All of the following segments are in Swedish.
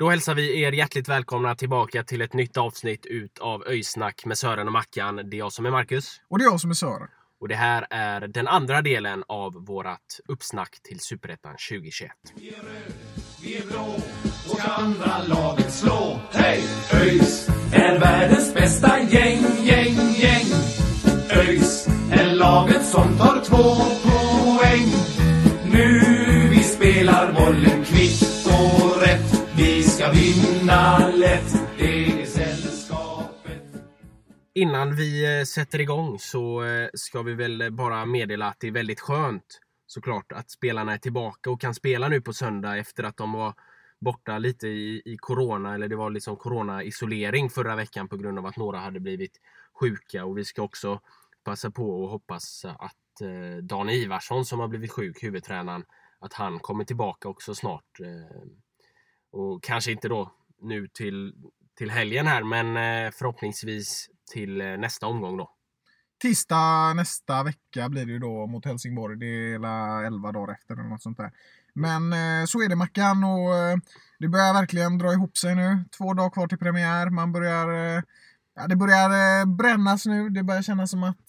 Då hälsar vi er hjärtligt välkomna tillbaka till ett nytt avsnitt ut av Öjsnack med Sören och Mackan. Det är jag som är Marcus. Och det är jag som är Sören. Och det här är den andra delen av vårat uppsnack till Superettan 2021. Vi är blå och ska andra laget slå. Hej! ÖIS är världens bästa gäng, gäng, gäng. ÖIS är laget som tar två poäng. Nu vi spelar bollen vinna lätt. Det sällskapet. Innan vi eh, sätter igång så eh, ska vi väl eh, bara meddela att det är väldigt skönt såklart att spelarna är tillbaka och kan spela nu på söndag efter att de var borta lite i, i corona eller det var liksom corona-isolering förra veckan på grund av att några hade blivit sjuka och vi ska också passa på och hoppas att eh, Dan Ivarsson som har blivit sjuk, huvudtränaren, att han kommer tillbaka också snart. Eh, och kanske inte då nu till, till helgen här men eh, förhoppningsvis till eh, nästa omgång då. Tisdag nästa vecka blir det ju då mot Helsingborg. Det är 11 dagar efter eller något sånt där. Men eh, så är det Mackan och det börjar verkligen dra ihop sig nu. Två dagar kvar till premiär. Man börjar Ja, det börjar brännas nu. Det börjar kännas som att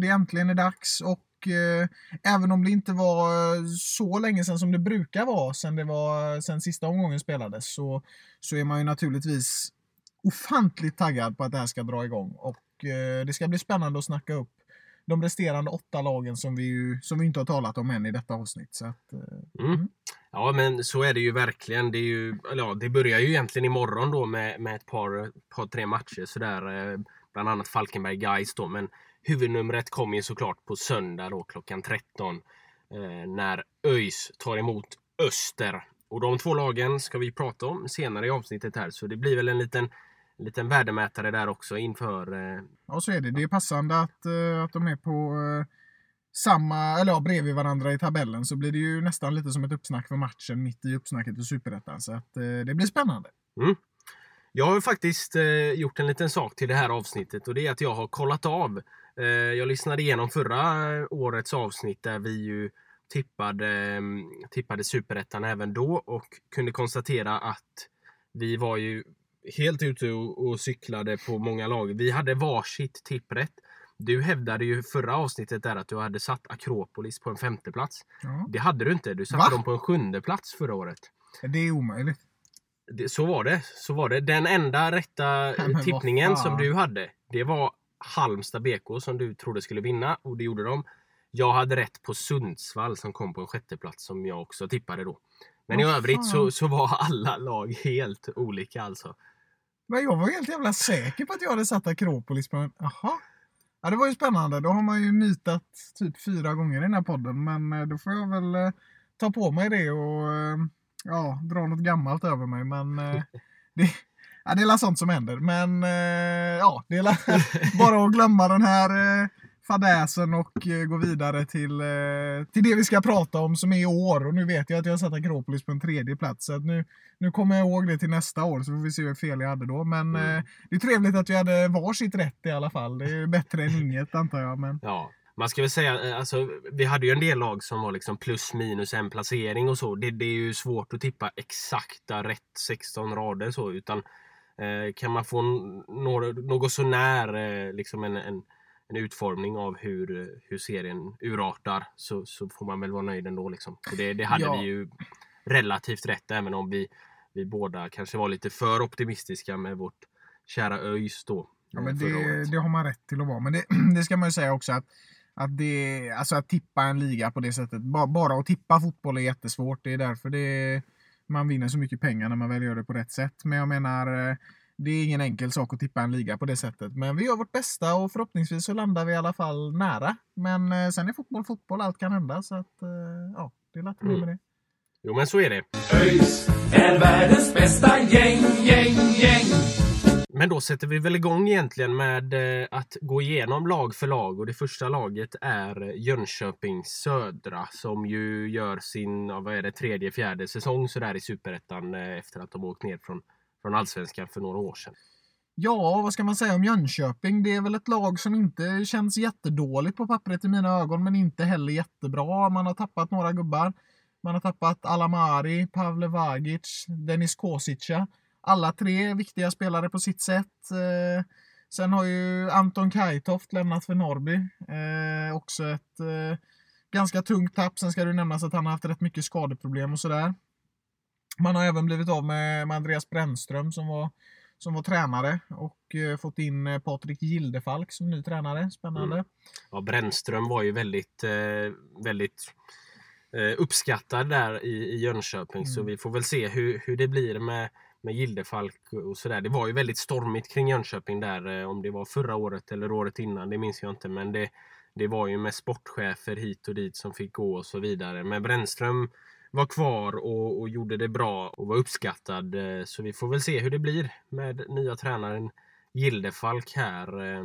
det äntligen är dags. Och eh, även om det inte var eh, så länge sedan som det brukar vara, sen, det var, sen sista omgången spelades, så, så är man ju naturligtvis ofantligt taggad på att det här ska dra igång. Och eh, det ska bli spännande att snacka upp de resterande åtta lagen som vi, ju, som vi inte har talat om än i detta avsnitt. Så att, eh, Mm. Ja men så är det ju verkligen. Det, är ju, ja, det börjar ju egentligen imorgon då med, med ett par, par tre matcher sådär. eh, Bland annat Falkenberg Guys då. Men huvudnumret kommer ju såklart på söndag då klockan 13. Eh, när ÖIS tar emot Öster. Och de två lagen ska vi prata om senare i avsnittet här. Så det blir väl en liten, en liten värdemätare där också inför eh, Ja, så är det. Det är passande att, eh, att de är på eh, samma, eller ja, bredvid varandra i tabellen så blir det ju nästan lite som ett uppsnack för matchen mitt i uppsnacket i Superettan. Så att det blir spännande. Jag har faktiskt gjort en liten sak till det här avsnittet och det är att jag har kollat av. Eh, jag lyssnade igenom förra eh, årets avsnitt där vi ju tippade, eh, tippade superettan även då och kunde konstatera att vi var ju helt ute och, cyklade på många lag. Vi hade varsitt tipprätt. Du hävdade ju förra avsnittet där att du hade satt Akropolis på en femte plats. Ja. Det hade du inte. Du satte Va? dem på en sjunde plats förra året. Det är omöjligt. Det, så var det. Så var det. Den enda rätta eh, men vad tippningen som du hade, det var Halmstad BK som du trodde skulle vinna och det gjorde de. Jag hade rätt på Sundsvall som kom på en sjätte plats som jag också tippade då. Men i Vad övrigt så, så var alla lag helt olika alltså. Men jag var helt jävla säker på att jag hade satt Akropolis på en... Jaha. Ja, det var ju spännande. Då har man ju mytat typ fyra gånger i den här podden. Men eh, då får jag väl eh, ta på mig det och eh, ja, dra något gammalt över mig. Men eh, det, ja, det är sånt som händer. Men eh, ja, det är bara att glömma den här eh, fadäsen och eh, gå vidare till, till det vi ska prata om som är i år. Och nu vet jag att jag har satt Akropolis på en tredje plats. Så att nu, nu kommer jag ihåg det till nästa år så får vi se hur fel jag hade då. Men Mm. det är trevligt att vi hade varsitt rätt i alla fall. Det är bättre än inget antar jag. Men Ja, man ska väl säga, alltså, vi hade ju en del lag som var liksom plus minus en placering och så. Det, det är ju svårt att tippa exakta rätt 16 rader så utan kan man få några, något sånär eh, liksom en, en, en utformning av hur, eh, hur serien urartar så, så får man väl vara nöjd ändå liksom. Det, det hade Ja. vi ju relativt rätt även om vi, vi båda kanske var lite för optimistiska med vårt kära ÖIS då. Ja, eh, men det, det har man rätt till att vara. Men det, det ska man ju säga också att, att, det, alltså att tippa en liga på det sättet. Bara, bara att tippa fotboll är jättesvårt. Det är därför det, man vinner så mycket pengar när man väl gör det på rätt sätt. Men jag menar, eh, det är ingen enkel sak att tippa en liga på det sättet. Men vi gör vårt bästa och förhoppningsvis så landar vi i alla fall nära. Men eh, sen är fotboll fotboll, allt kan hända. Så att, eh, ja, det är lätt med Mm. det. Jo, men så är det. ÖIS är världens bästa gäng, gäng, gäng. Men då sätter vi väl igång egentligen med eh, att gå igenom lag för lag och det första laget är eh, Jönköping Södra som ju gör sin, vad är det, tredje, fjärde säsong sådär i Superettan eh, efter att de åkt ner från, från Allsvenskan för några år sedan. Ja, vad ska man säga om Jönköping? Det är väl ett lag som inte känns jättedåligt på pappret i mina ögon, men inte heller jättebra. Man har tappat några gubbar. Man har tappat Alamari, Pavle Vagic, Denis Kosica. Alla tre viktiga spelare på sitt sätt. Eh, sen har ju Anton Kajtoft lämnat för Norrby. Eh, också ett eh, ganska tungt tapp. Sen ska det nämnas att han har haft rätt mycket skadeproblem och sådär. Man har även blivit av med, med Andreas Brännström som var som var tränare och eh, fått in eh, Patrik Gildefalk som ny tränare. Spännande. Mm. Ja, Brännström var ju väldigt, eh, väldigt uppskattad där i, i Jönköping mm. så vi får väl se hur, hur det blir med, med Gildefalk och sådär. Det var ju väldigt stormigt kring Jönköping där eh, om det var förra året eller året innan, det minns jag inte men det, det var ju med sportchefer hit och dit som fick gå och så vidare. Men Brännström var kvar och, och, gjorde det bra och var uppskattad. Eh, så vi får väl se hur det blir med nya tränaren Gildefalk här eh,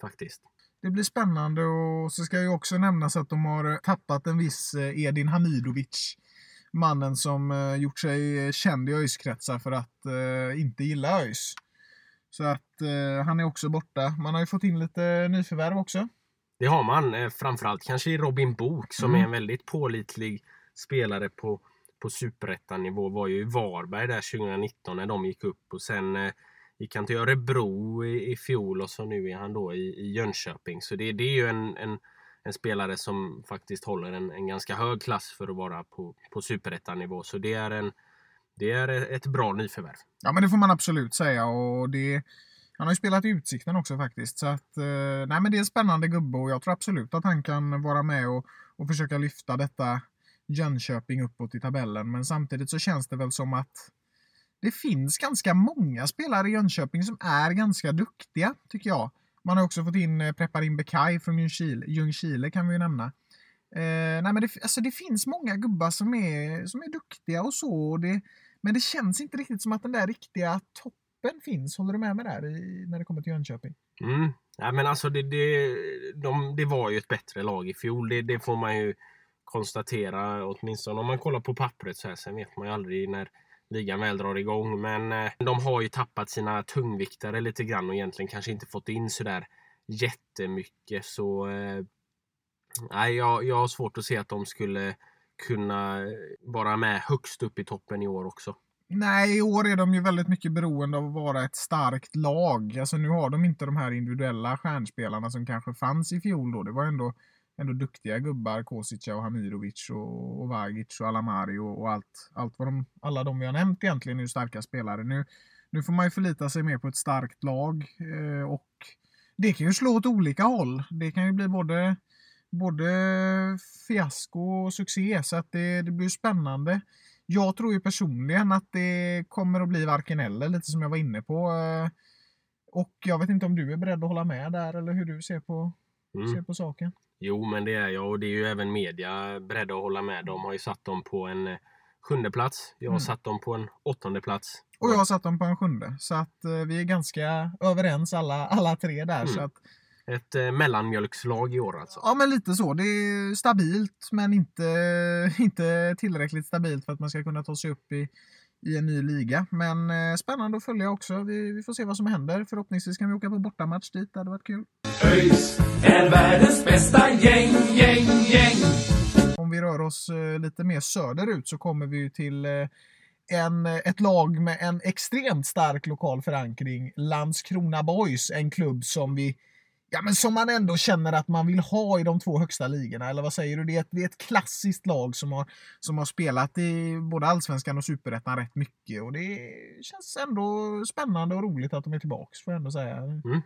faktiskt. Det blir spännande och så ska ju också nämnas att de har tappat en viss Edin Hamidovic. Mannen som eh, gjort sig känd i ÖIS-kretsar för att eh, inte gilla ÖIS. Så att eh, han är också borta. Man har ju fått in lite nyförvärv också. Det har man. Framförallt kanske i Robin Bok som mm. är en väldigt pålitlig spelare på, på superettanivå var ju i Varberg där 2019 när de gick upp och sen eh, gick han till Örebro i, i fjol och så nu är han då i, i Jönköping. Så det, det är ju en, en, en, spelare som faktiskt håller en, en ganska hög klass för att vara på, på superettanivå. Så det är, en, det är ett bra nyförvärv. Ja men det får man absolut säga och det han har ju spelat i Utsikten också faktiskt. Så att, eh, nej men det är en spännande gubbe och jag tror absolut att han kan vara med och, och försöka lyfta detta Jönköping uppåt i tabellen. Men samtidigt så känns det väl som att det finns ganska många spelare i Jönköping som är ganska duktiga, tycker jag. Man har också fått in eh, Preparin Bekai från Ljungskile, Ljungskile, kan vi ju nämna. Eh, nej men det, alltså det finns många gubbar som är, som är duktiga och så. Och det, men det känns inte riktigt som att den där riktiga toppen finns. Håller du med mig där i, när det kommer till Jönköping? Mm. Ja, men alltså det, det, de, det var ju ett bättre lag i fjol. Det, det får man ju konstatera, åtminstone om man kollar på pappret så här. Sen vet man ju aldrig när ligan väl drar igång. Men eh, de har ju tappat sina tungviktare lite grann och egentligen kanske inte fått in sådär jättemycket. Så eh, nej, jag, jag har svårt att se att de skulle kunna vara med högst upp i toppen i år också. Nej, i år är de ju väldigt mycket beroende av att vara ett starkt lag. Alltså nu har de inte de här individuella stjärnspelarna som kanske fanns i fjol då. Det var ändå ändå duktiga gubbar. Kosica och Hamirovic och, och Vagic och Alamari och, och, allt, allt vad de, alla de vi har nämnt egentligen är ju starka spelare. Nu, nu får man ju förlita sig mer på ett starkt lag eh, och det kan ju slå åt olika håll. Det kan ju bli både, både fiasko och succé så att det, det blir spännande. Jag tror ju personligen att det kommer att bli varken eller, lite som jag var inne på. Eh, och jag vet inte om du är beredd att hålla med där eller hur du ser på, mm. ser på saken. Jo, men det är jag och det är ju även media beredda att hålla med. De har ju satt dem på en eh, sjunde plats. Jag har mm. satt dem på en åttonde plats. Och jag har satt dem på en sjunde. Så att eh, vi är ganska överens alla, alla tre där. Mm. Så att, ett eh, mellanmjölkslag i år alltså? Ja, men lite så. Det är stabilt, men inte, inte tillräckligt stabilt för att man ska kunna ta sig upp i, i en ny liga. Men eh, spännande att följa också. Vi, vi, får se vad som händer. Förhoppningsvis kan vi åka på bortamatch dit. Det hade varit kul. ÖIS är världens bästa gäng, gäng, gäng. Om vi rör oss eh, lite mer söderut så kommer vi till eh, en, ett lag med en extremt stark lokal förankring. Landskrona Boys, en klubb som vi ja, men som man ändå känner att man vill ha i de två högsta ligorna. Eller vad säger du? Det är ett, det är ett klassiskt lag som har, som har spelat i både allsvenskan och superettan rätt mycket. Och det känns ändå spännande och roligt att de är tillbaka, får jag ändå säga. Mm.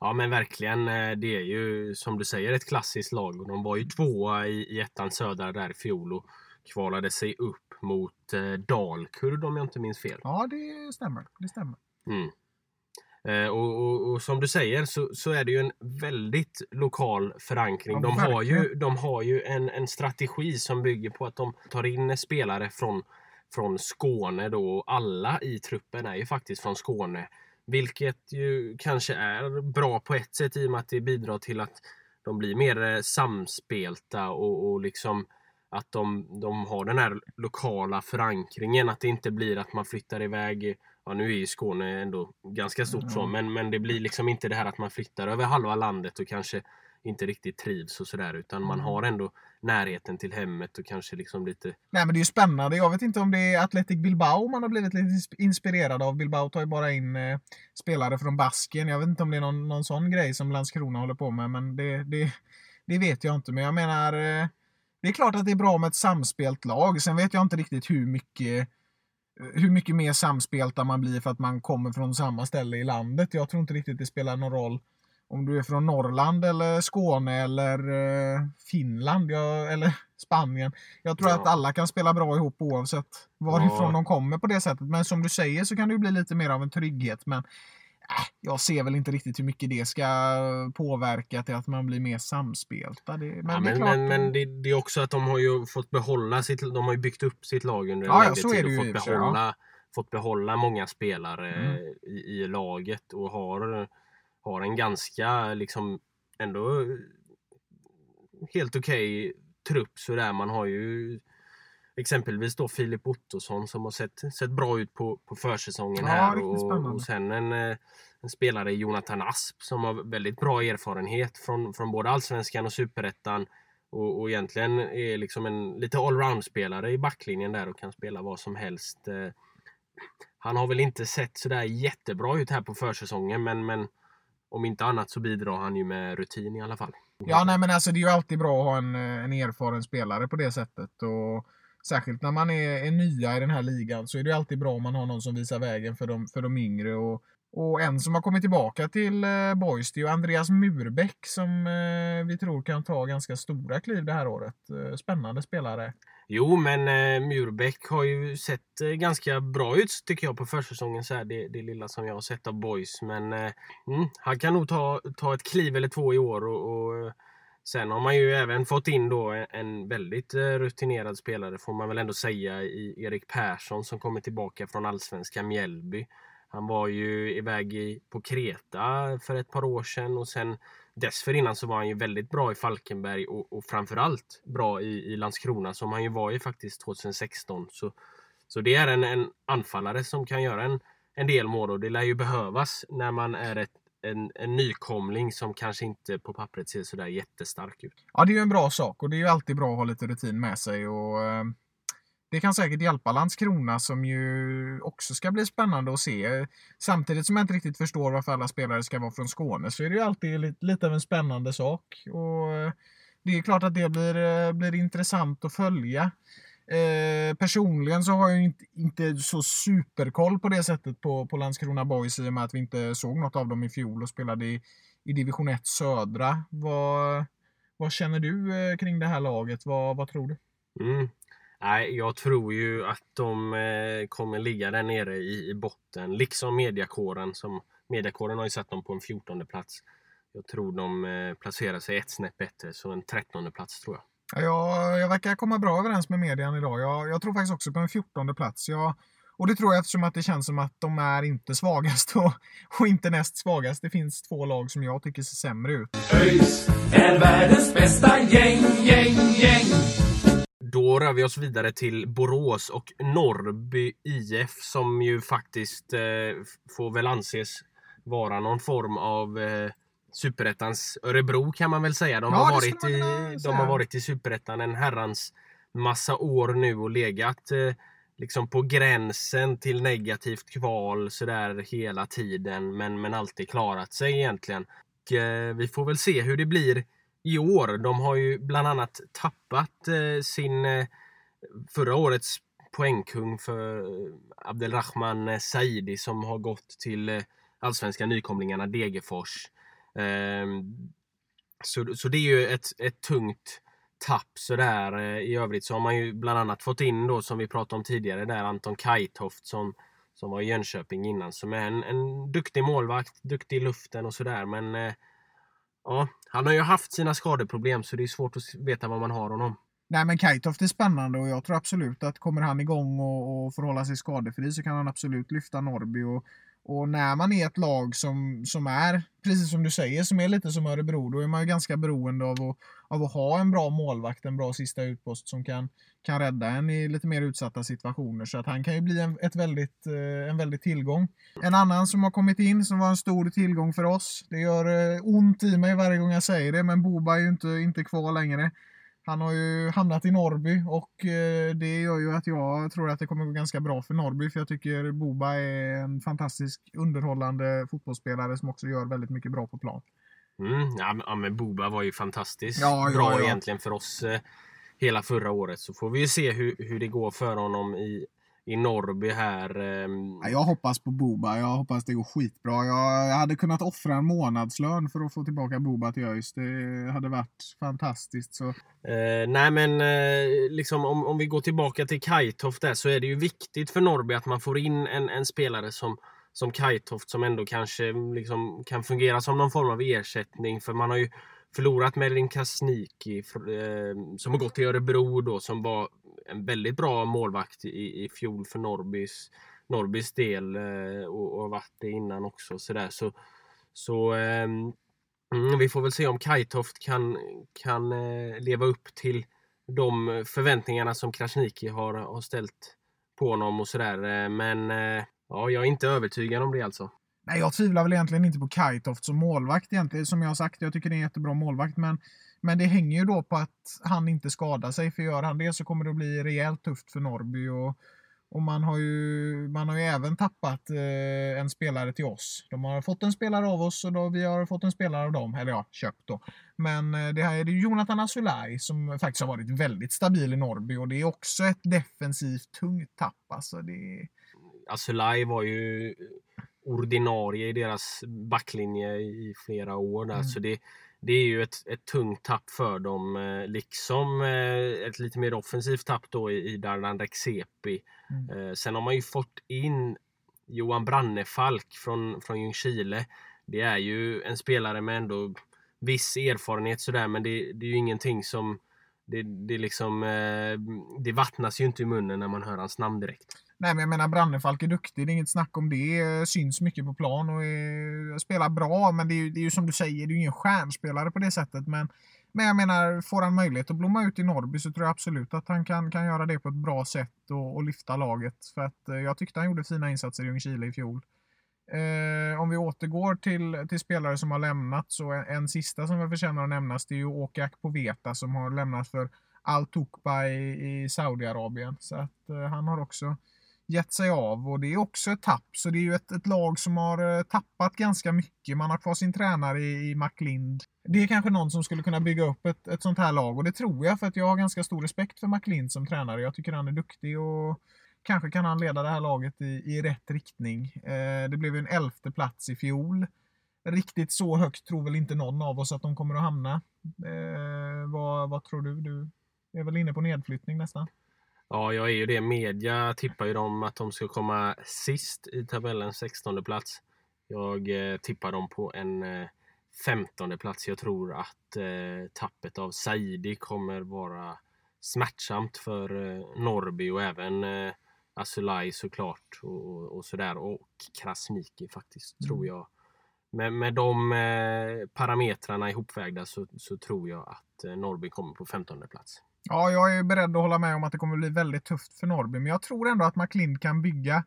Ja men verkligen. Eh, det är ju som du säger ett klassiskt lag. De var ju tvåa i, i ettan södra där i fjol och kvalade sig upp mot eh, Dalkurd om jag inte minns fel. Ja det stämmer. Det stämmer. Mm. Eh, och, och, och, som du säger så, så, är det ju en väldigt lokal förankring. De, har ju, de har ju en, en strategi som bygger på att de tar in spelare från, från Skåne då. Alla i truppen är ju faktiskt från Skåne. Vilket ju kanske är bra på ett sätt i och med att det bidrar till att de blir mer eh, samspelta och, och liksom att de, de har den här lokala förankringen. Att det inte blir att man flyttar iväg Ja, nu är ju Skåne ändå ganska stort mm. så, men, men det blir liksom inte det här att man flyttar över halva landet och kanske inte riktigt trivs och sådär utan man har ändå närheten till hemmet och kanske liksom lite... Nej men det är ju spännande. Jag vet inte om det är Athletic Bilbao man har blivit lite inspirerad av. Bilbao tar ju bara in eh, spelare från Basken. Jag vet inte om det är någon, någon sån grej som Landskrona håller på med men det, det, det vet jag inte. Men jag menar eh, det är klart att det är bra med ett samspelt lag. Sen vet jag inte riktigt hur mycket hur mycket mer samspelta man blir för att man kommer från samma ställe i landet. Jag tror inte riktigt det spelar någon roll om du är från Norrland eller Skåne eller eh, Finland jag, eller Spanien. Jag tror ja. att alla kan spela bra ihop oavsett varifrån ja. de kommer på det sättet. Men som du säger så kan det bli lite mer av en trygghet. Men jag ser väl inte riktigt hur mycket det ska påverka till att man blir mer samspelta. Det, men, ja, men, men, men det, det, är också att de har ju fått behålla sitt, de har ju byggt upp sitt lag under en ja, längre tid och fått behålla, ja. fått behålla många spelare mm. i, i, laget och har, har en ganska liksom ändå helt okej okay trupp sådär. Man har ju exempelvis då Filip Ottosson som har sett, sett bra ut på, på försäsongen ja, här. Och, och sen en, eh, en spelare Jonathan Asp som har väldigt bra erfarenhet från, från både Allsvenskan och Superettan. Och, och egentligen är liksom en lite allround-spelare i backlinjen där och kan spela vad som helst. Eh, han har väl inte sett sådär jättebra ut här på försäsongen men, men om inte annat så bidrar han ju med rutin i alla fall. Ja, nej men alltså det är ju alltid bra att ha en, eh, en erfaren spelare på det sättet. Och Särskilt när man är, är nya i den här ligan så är det alltid bra om man har någon som visar vägen för de, för de yngre. Och, och en som har kommit tillbaka till eh, Boys det är ju Andreas Murbeck som eh, vi tror kan ta ganska stora kliv det här året. Eh, spännande spelare. Jo, men eh, Murbeck har ju sett eh, ganska bra ut tycker jag på försäsongen. Så här, det, det lilla som jag har sett av Boys. Men eh, mm, han kan nog ta, ta ett kliv eller två i år. och, och eh, Sen har man ju även fått in då en väldigt eh, rutinerad spelare får man väl ändå säga i Erik Persson som kommer tillbaka från allsvenska Mjällby. Han var ju iväg i, på Kreta för ett par år sedan och sen dessförinnan så var han ju väldigt bra i Falkenberg och, och framförallt bra i, i Landskrona som han ju var i faktiskt 2016. Så, så det är en, en anfallare som kan göra en, en del mål och det lär ju behövas när man är ett en, en nykomling som kanske inte på pappret ser sådär jättestark ut. Ja, det är ju en bra sak och det är ju alltid bra att ha lite rutin med sig. Och, eh, det kan säkert hjälpa Landskrona som ju också ska bli spännande att se. Samtidigt som jag inte riktigt förstår varför alla spelare ska vara från Skåne så är det ju alltid lite, lite av en spännande sak. Och eh, Det är klart att det blir, eh, blir intressant att följa. Eh, personligen så har jag inte, inte så superkoll på det sättet på, på Landskrona Boys i och med att vi inte såg något av dem i fjol och spelade i, i division 1 södra. Vad, vad känner du eh, kring det här laget? Vad, vad tror du? Mm. Nej, jag tror ju att de eh, kommer ligga där nere i, i botten, liksom mediakåren. Som, mediakåren har ju satt dem på en 14 plats. Jag tror de eh, placerar sig ett snäpp bättre, så en 13 plats tror jag. Jag, jag verkar komma bra överens med median idag. Jag, jag tror faktiskt också på en 14 plats. Jag, och det tror jag eftersom att det känns som att de är inte svagast och, och inte näst svagast. Det finns två lag som jag tycker ser sämre ut. ÖIS är världens bästa gäng, gäng, gäng. Då rör vi oss vidare till Borås och Norrby IF som ju faktiskt eh, får väl anses vara någon form av eh, Superettans Örebro kan man väl säga. De, ja, har, varit i, de har varit i Superettan en herrans massa år nu och legat eh, liksom på gränsen till negativt kval sådär hela tiden men, men alltid klarat sig egentligen. Och, eh, vi får väl se hur det blir i år. De har ju bland annat tappat eh, sin eh, förra årets poängkung för eh, Abdelrahman Saidi som har gått till eh, allsvenska nykomlingarna Degerfors. Ehm, så, så det är ju ett, ett tungt tapp sådär. Eh, I övrigt så har man ju bland annat fått in då som vi pratade om tidigare där Anton Kajtoft som, som var i Jönköping innan. Som är en, en duktig målvakt, duktig i luften och sådär. Men eh, ja, han har ju haft sina skadeproblem så det är svårt att veta vad man har honom. Nej men Kajtoft är spännande och jag tror absolut att kommer han igång och, och förhålla sig skadefri så kan han absolut lyfta Norrby. Och, och när man är ett lag som, som är, precis som du säger, som är lite som Örebro, då är man ju ganska beroende av att, av att ha en bra målvakt, en bra sista utpost som kan, kan rädda en i lite mer utsatta situationer. Så att han kan ju bli en, ett väldigt, eh, en väldigt tillgång. En annan som har kommit in som var en stor tillgång för oss. Det gör eh, ont i mig varje gång jag säger det, men Boba är ju inte, inte kvar längre. Han har ju hamnat i Norrby och eh, det gör ju att jag tror att det kommer gå ganska bra för Norrby för jag tycker Boba är en fantastisk underhållande fotbollsspelare som också gör väldigt mycket bra på plan. Mm, ja, men Boba var ju fantastiskt ja, bra ja, ja. egentligen för oss eh, hela förra året. Så får vi ju se hur, hur det går för honom i, i Norrby här. Ja, Jag hoppas på Boba. Jag hoppas det går skitbra. Jag hade kunnat offra en månadslön för att få tillbaka Boba till ÖIS. Det hade varit fantastiskt. Så. Eh, nej men eh, liksom om, om vi går tillbaka till Kajtoft där så är det ju viktigt för Norrby att man får in en, en spelare som, som Kajtoft som ändå kanske liksom kan fungera som någon form av ersättning. För man har ju förlorat Melvin Kasniki eh, som har gått till Örebro då som var en väldigt bra målvakt i, i fjol för Norrbys, Norrbys del eh, och, och har varit det innan också. Så, där. så, så ehm, Mm, vi får väl se om Kajtoft kan, kan eh, leva upp till de förväntningarna som Krasniqi har, har ställt på honom och sådär. Eh, men eh, ja, jag är inte övertygad om det alltså. Nej, jag tvivlar väl egentligen inte på Kajtoft som målvakt egentligen. Som jag har sagt, jag tycker det är en jättebra målvakt. Men, men det hänger ju då på att han inte skadar sig. För gör han det så kommer det att bli rejält tufft för Norrby. Och, och man har ju, man har ju även tappat eh, en spelare till oss. De har fått en spelare av oss och då vi har fått en spelare av dem. Eller ja, köpt då. Men eh, det här är det Jonathan Asulaj som faktiskt har varit väldigt stabil i Norrby. Och det är också ett defensivt tungt tapp. Alltså det, Asulaj var ju ordinarie i deras backlinje i flera år där. Mm. Så det, det är ju ett, ett tungt tapp för dem. eh, Liksom eh, ett lite mer offensivt tapp då i, i Dardan Rexepi. Mm. Eh, Sen har man ju fått in Johan Brannefalk från, från Ljungskile. Det är ju en spelare med ändå viss erfarenhet sådär men det, det är ju ingenting som det, det, liksom, det vattnas ju inte i munnen när man hör hans namn direkt. Nej, men jag menar Brannefalk är duktig, det är inget snack om det. Eh, syns mycket på plan och är, spelar bra, men det är, ju, det är ju som du säger, det är ju ingen stjärnspelare på det sättet. Men, men jag menar, får han möjlighet att blomma ut i Norrby så tror jag absolut att han kan, kan göra det på ett bra sätt och, och lyfta laget. För att eh, jag tyckte han gjorde fina insatser i Ljungskile i fjol. Eh, om vi återgår till, till spelare som har lämnat så en, en sista som jag förtjänar att nämnas det är ju Åke Poveta som har lämnat för Al Tukba i, i Saudiarabien. Så att eh, han har också gett sig av och det är också ett tapp. Så det är ju ett, ett lag som har eh, tappat ganska mycket. Man har kvar sin tränare i, i McLind. Det är kanske någon som skulle kunna bygga upp ett, ett sånt här lag och det tror jag för att jag har ganska stor respekt för McLind som tränare. Jag tycker han är duktig och kanske kan han leda det här laget i, i rätt riktning. Eh, det blev ju en elfte plats i fjol. Riktigt så högt tror väl inte någon av oss att de kommer att hamna. Eh, vad, vad tror du? Du är väl inne på nedflyttning nästan? Ja, jag är ju det. Media tippar ju dem att de ska komma sist i tabellen, 16 plats. Jag eh, tippar dem på en eh, 15 plats. Jag tror att eh, tappet av Saidi kommer vara smärtsamt för eh, Norrby och även eh, Asulaj såklart och, och, och sådär. Och Krasniki faktiskt, tror jag. Med, med de eh, parametrarna ihopvägda så, så tror jag att eh, Norrby kommer på 15 plats. Ja, jag är beredd att hålla med om att det kommer bli väldigt tufft för Norrby, men jag tror ändå att McLind kan bygga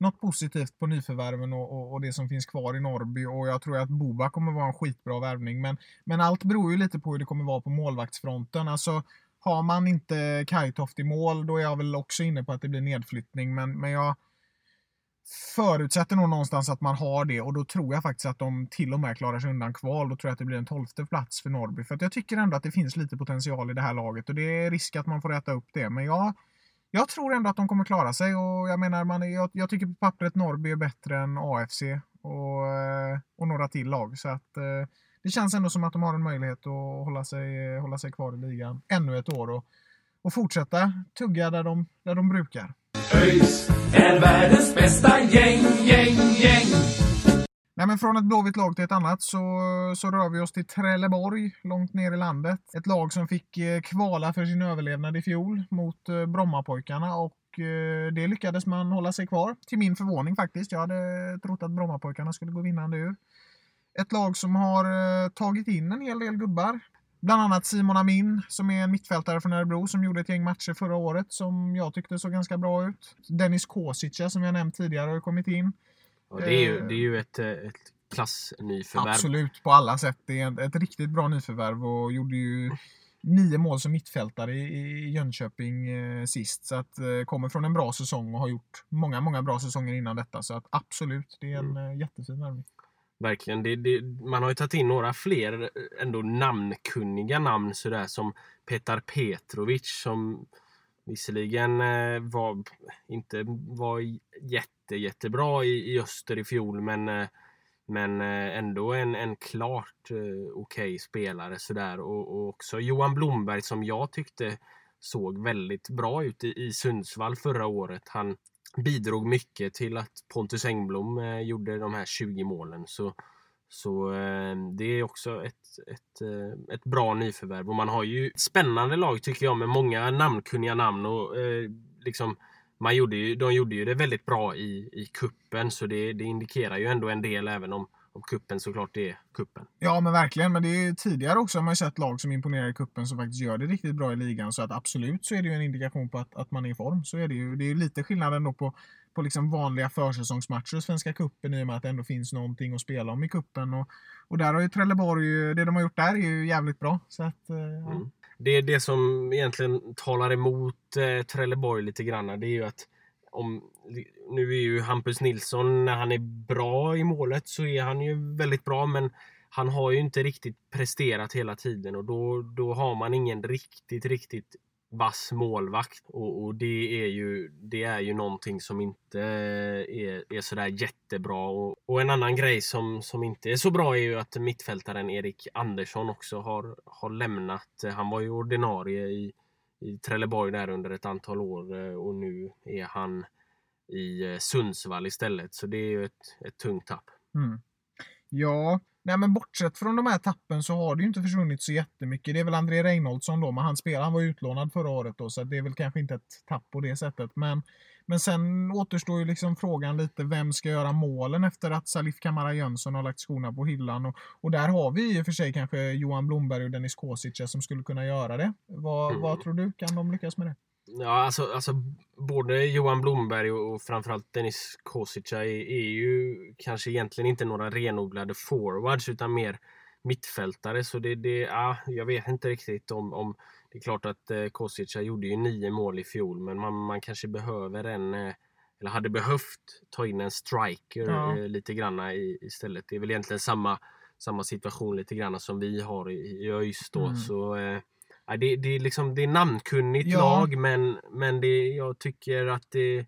något positivt på nyförvärven och, och, och det som finns kvar i Norrby och jag tror att Boba kommer vara en skitbra värvning. Men, men allt beror ju lite på hur det kommer vara på målvaktsfronten. Alltså, har man inte Kajtoft i mål, då är jag väl också inne på att det blir nedflyttning. Men, men jag förutsätter nog någonstans att man har det och då tror jag faktiskt att de till och med klarar sig undan kval. Då tror jag att det blir en tolfte plats för Norrby. För att jag tycker ändå att det finns lite potential i det här laget och det är risk att man får äta upp det. Men jag, jag tror ändå att de kommer klara sig och jag menar, man, jag, jag tycker på pappret Norrby är bättre än AFC och, eh, och några till lag. Så att eh, det känns ändå som att de har en möjlighet att hålla sig, hålla sig kvar i ligan ännu ett år och, och fortsätta tugga där de, där de brukar. ÖIS är världens bästa gäng, gäng, gäng. Nej, men från ett blåvitt lag till ett annat så, så rör vi oss till Trelleborg, långt ner i landet. Ett lag som fick eh, kvala för sin överlevnad i fjol mot eh, Brommapojkarna och eh, det lyckades man hålla sig kvar. Till min förvåning faktiskt. Jag hade trott att Brommapojkarna skulle gå vinnande ur. Ett lag som har tagit in en hel del gubbar. Bland annat Simon Amin som är en mittfältare från Örebro som gjorde ett gäng matcher förra året som jag tyckte såg ganska bra ut. Dennis Kosica som jag nämnt tidigare har kommit in. Ja, det, är ju, det är ju ett, ett klassnyförvärv. Absolut, på alla sätt. Det är ett riktigt bra nyförvärv och gjorde ju nio mål som mittfältare i Jönköping eh, sist. Så att eh, kommer från en bra säsong och har gjort många, många bra säsonger innan detta. Så att absolut, det är en mm. jättefin värvning. Verkligen. Det, det, man har ju tagit in några fler eh, ändå namnkunniga namn sådär som Petar Petrovic som visserligen eh, var, inte var jätte, jättebra i, i öster i fjol men eh, men eh, ändå en, en klart eh, okej okay spelare sådär och, och också Johan Blomberg som jag tyckte såg väldigt bra ut i, i Sundsvall förra året. Han bidrog mycket till att Pontus Engblom eh, gjorde de här 20 målen. Så, så eh, det är också ett, ett, eh, ett bra nyförvärv. Och man har ju ett spännande lag tycker jag med många namnkunniga namn. Och, eh, liksom, man gjorde ju, de gjorde ju det väldigt bra i, i kuppen så det, det indikerar ju ändå en del även om och kuppen såklart är kuppen. Ja men verkligen, men det är tidigare också har man sett lag som imponerar i kuppen som faktiskt gör det riktigt bra i ligan. Så att absolut så är det ju en indikation på att, att man är i form. Så är det ju. Det är ju lite skillnad ändå på, på liksom vanliga försäsongsmatcher i Svenska kuppen i och med att det ändå finns någonting att spela om i kuppen. Och, och där har ju Trelleborg, det de har gjort där är ju jävligt bra. Så att, eh, ja. mm. Det är det som egentligen talar emot eh, Trelleborg lite grann. Det är ju att om, nu är ju Hampus Nilsson, när han är bra i målet så är han ju väldigt bra men han har ju inte riktigt presterat hela tiden och då, då har man ingen riktigt, riktigt vass målvakt. Och, och, det, är ju, det är ju någonting som inte är, är sådär jättebra. Och, och, en annan grej som, som inte är så bra är ju att mittfältaren Erik Andersson också har, har lämnat. Han var ju ordinarie i, i Trelleborg där under ett antal år eh, och nu är han i eh, Sundsvall istället. Så det är ju ett, ett tungt tapp. Mm. Ja, nej men bortsett från de här tappen så har det ju inte försvunnit så jättemycket. Det är väl André Reinholdsson då, men han spelade, han var utlånad förra året då, så det är väl kanske inte ett tapp på det sättet. Men men sen återstår ju liksom frågan lite vem ska göra målen efter att Salif Kamara Jönsson har lagt skorna på hyllan. Och, och där har vi i och för sig kanske Johan Blomberg och Dennis Kosica som skulle kunna göra det. Vad, mm. vad tror du? Kan de lyckas med det? Ja, alltså, alltså både Johan Blomberg och, framförallt Dennis Kosica är, är ju kanske egentligen inte några renodlade forwards utan mer mittfältare. Så det, det ja, jag vet inte riktigt om, om det är klart att eh, Kosica gjorde ju nio mål i fjol men man, man kanske behöver en eh, eller hade behövt ta in en striker ja. eh, lite granna i, istället. Det är väl egentligen samma, samma situation lite granna som vi har i, i ÖIS då. Mm. Så, eh, det, det, är liksom, det är namnkunnigt ja. lag men, men det, jag tycker att det,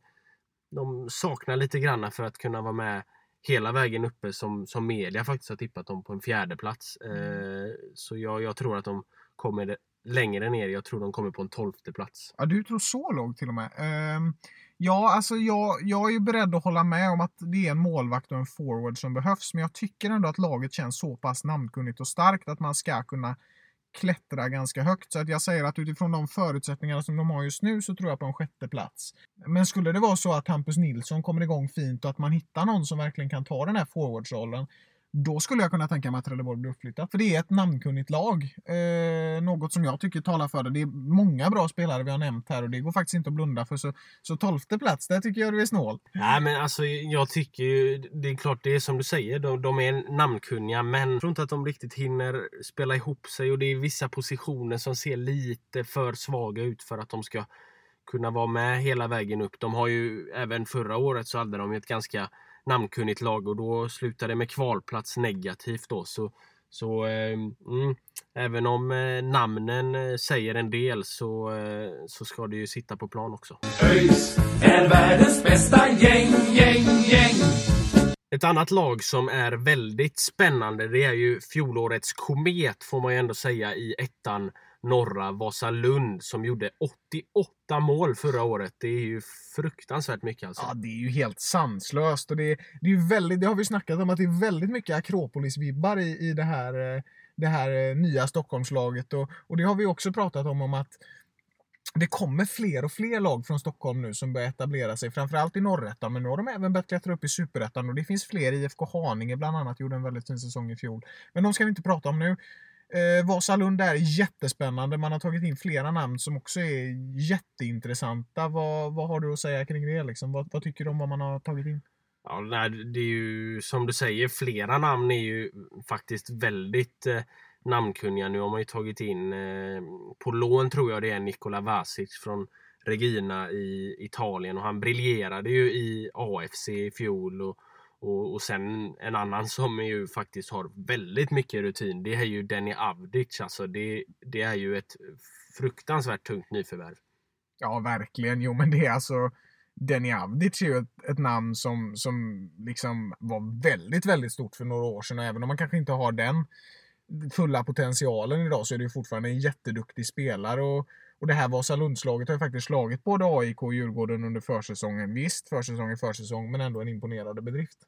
de saknar lite granna för att kunna vara med hela vägen uppe som, som media faktiskt har tippat dem på en fjärde plats. Mm. Eh, så jag, jag tror att de kommer längre ner. Jag tror de kommer på en tolfte plats. Ja, du tror så lågt till och med. Um, ja, alltså jag, jag är ju beredd att hålla med om att det är en målvakt och en forward som behövs. Men jag tycker ändå att laget känns så pass namnkunnigt och starkt att man ska kunna klättra ganska högt. Så att jag säger att utifrån de förutsättningar som de har just nu så tror jag på en sjätte plats. Men skulle det vara så att Hampus Nilsson kommer igång fint och att man hittar någon som verkligen kan ta den här forwardsrollen då skulle jag kunna tänka mig att Trelleborg blir uppflyttat. För det är ett namnkunnigt lag. Eh, något som jag tycker talar för det. Det är många bra spelare vi har nämnt här och det går faktiskt inte att blunda för. Så, så tolfte plats, där tycker jag du är snål. Nej men alltså jag tycker ju, det är klart det är som du säger, de, de är namnkunniga men jag tror inte att de riktigt hinner spela ihop sig och det är vissa positioner som ser lite för svaga ut för att de ska kunna vara med hela vägen upp. De har ju även förra året så hade de ett ganska namnkunnigt lag och då slutade det med kvalplats negativt då. Så, så eh, mm, även om eh, namnen eh, säger en del så, eh, så ska det ju sitta på plan också. ÖIS är världens bästa gäng, gäng, gäng. Ett annat lag som är väldigt spännande det är ju fjolårets komet får man ju ändå säga i ettan norra Vasalund som gjorde 88 mål förra året. Det är ju fruktansvärt mycket alltså. Ja, det är ju helt sanslöst. Och det, det, är väldigt, det har vi snackat om, att det är väldigt mycket Akropolis-vibbar i, i det här, eh, det här eh, nya Stockholmslaget. Och, och det har vi också pratat om, om att det kommer fler och fler lag från Stockholm nu som börjar etablera sig, framförallt i norrättan, men nu har de även börjat klättra upp i superettan och det finns fler. IFK Haninge bland annat gjorde en väldigt fin säsong i fjol. Men de ska vi inte prata om nu. Eh, Vasalund är jättespännande. Man har tagit in flera namn som också är jätteintressanta. Vad, vad har du att säga kring det? Liksom? Vad, vad tycker du om vad man har tagit in? Ja, det är ju som du säger, flera namn är ju faktiskt väldigt eh, namnkunniga. Nu har man ju tagit in eh, på lån tror jag det är Nikola Vasic från Regina i Italien och han briljerade ju i AFC i fjol. Och, och, och sen en annan som ju faktiskt har väldigt mycket rutin, det är ju Denny Avdic. Alltså det, det är ju ett fruktansvärt tungt nyförvärv. Ja, verkligen. Jo, men det är alltså Denny Avdic är ju ett, ett, namn som, som liksom var väldigt, väldigt stort för några år sedan. Och även om man kanske inte har den fulla potentialen idag så är det ju fortfarande en jätteduktig spelare. Och, och det här Vasalundslaget har ju faktiskt slagit både AIK och Djurgården under försäsongen. Visst, försäsong är försäsong, men ändå en imponerande bedrift.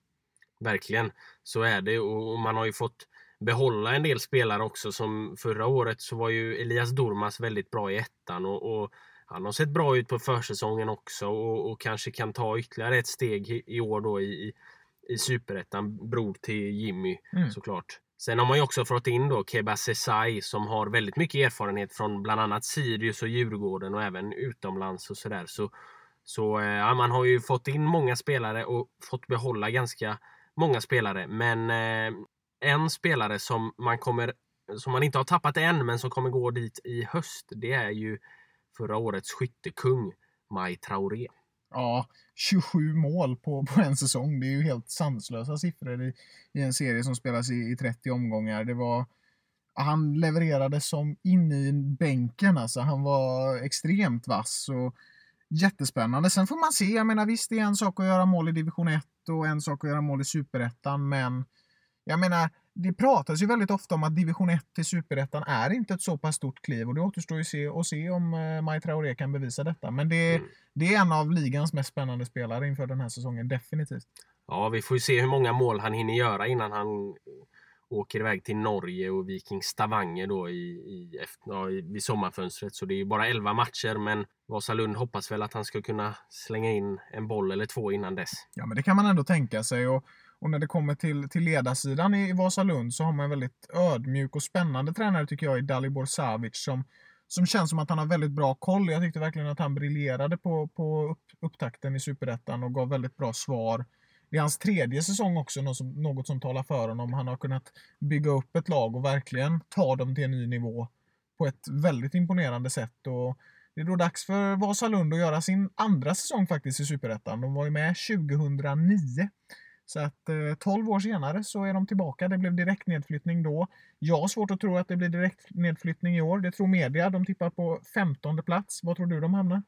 Verkligen, så är det och man har ju fått behålla en del spelare också som förra året så var ju Elias Dormas väldigt bra i ettan och, och han har sett bra ut på försäsongen också och, och, kanske kan ta ytterligare ett steg i, år då i, i superettan, bror till Jimmy mm. såklart. Sen har man ju också fått in då Keba Sesai som har väldigt mycket erfarenhet från bland annat Sirius och Djurgården och även utomlands och sådär. Så, så eh, ja, man har ju fått in många spelare och fått behålla ganska många spelare. Men eh, en spelare som man kommer som man inte har tappat än men som kommer gå dit i höst. Det är ju förra årets skyttekung Maj Traoré. Ja, 27 mål på, på en säsong. Det är ju helt sanslösa siffror i, i en serie som spelas i, i 30 omgångar. Det var, han levererade som in i bänken. Alltså. Han var extremt vass och jättespännande. Sen får man se. Jag menar visst, det är en sak att göra mål i division 1 och en sak att göra mål i superettan, men jag menar, det pratas ju väldigt ofta om att division 1 till superettan är inte ett så pass stort kliv och det återstår ju se, att se om uh, Mai Traoré kan bevisa detta. Men det, mm. det är en av ligans mest spännande spelare inför den här säsongen, definitivt. Ja, vi får ju se hur många mål han hinner göra innan han åker iväg till Norge och Viking Stavanger då i, i, ja, i, vid sommarfönstret. Så det är ju bara 11 matcher men Vasalund hoppas väl att han ska kunna slänga in en boll eller två innan dess. Ja, men det kan man ändå tänka sig. Och och när det kommer till, till ledarsidan i Vasalund så har man en väldigt ödmjuk och spännande tränare tycker jag i Dalibor Savic som, som känns som att han har väldigt bra koll. Jag tyckte verkligen att han briljerade på, på upp, upptakten i Superettan och gav väldigt bra svar. Det är hans tredje säsong också, något som, något som talar för honom. Han har kunnat bygga upp ett lag och verkligen ta dem till en ny nivå på ett väldigt imponerande sätt. Och det är då dags för Vasalund att göra sin andra säsong faktiskt i Superettan. De var ju med 2009. Så att eh, 12 år senare så är de tillbaka. Det blev direkt nedflyttning då. Jag har svårt att tro att det blir direkt nedflyttning i år. Det tror media. De tippar på 15 plats. Vad tror du de hamnar?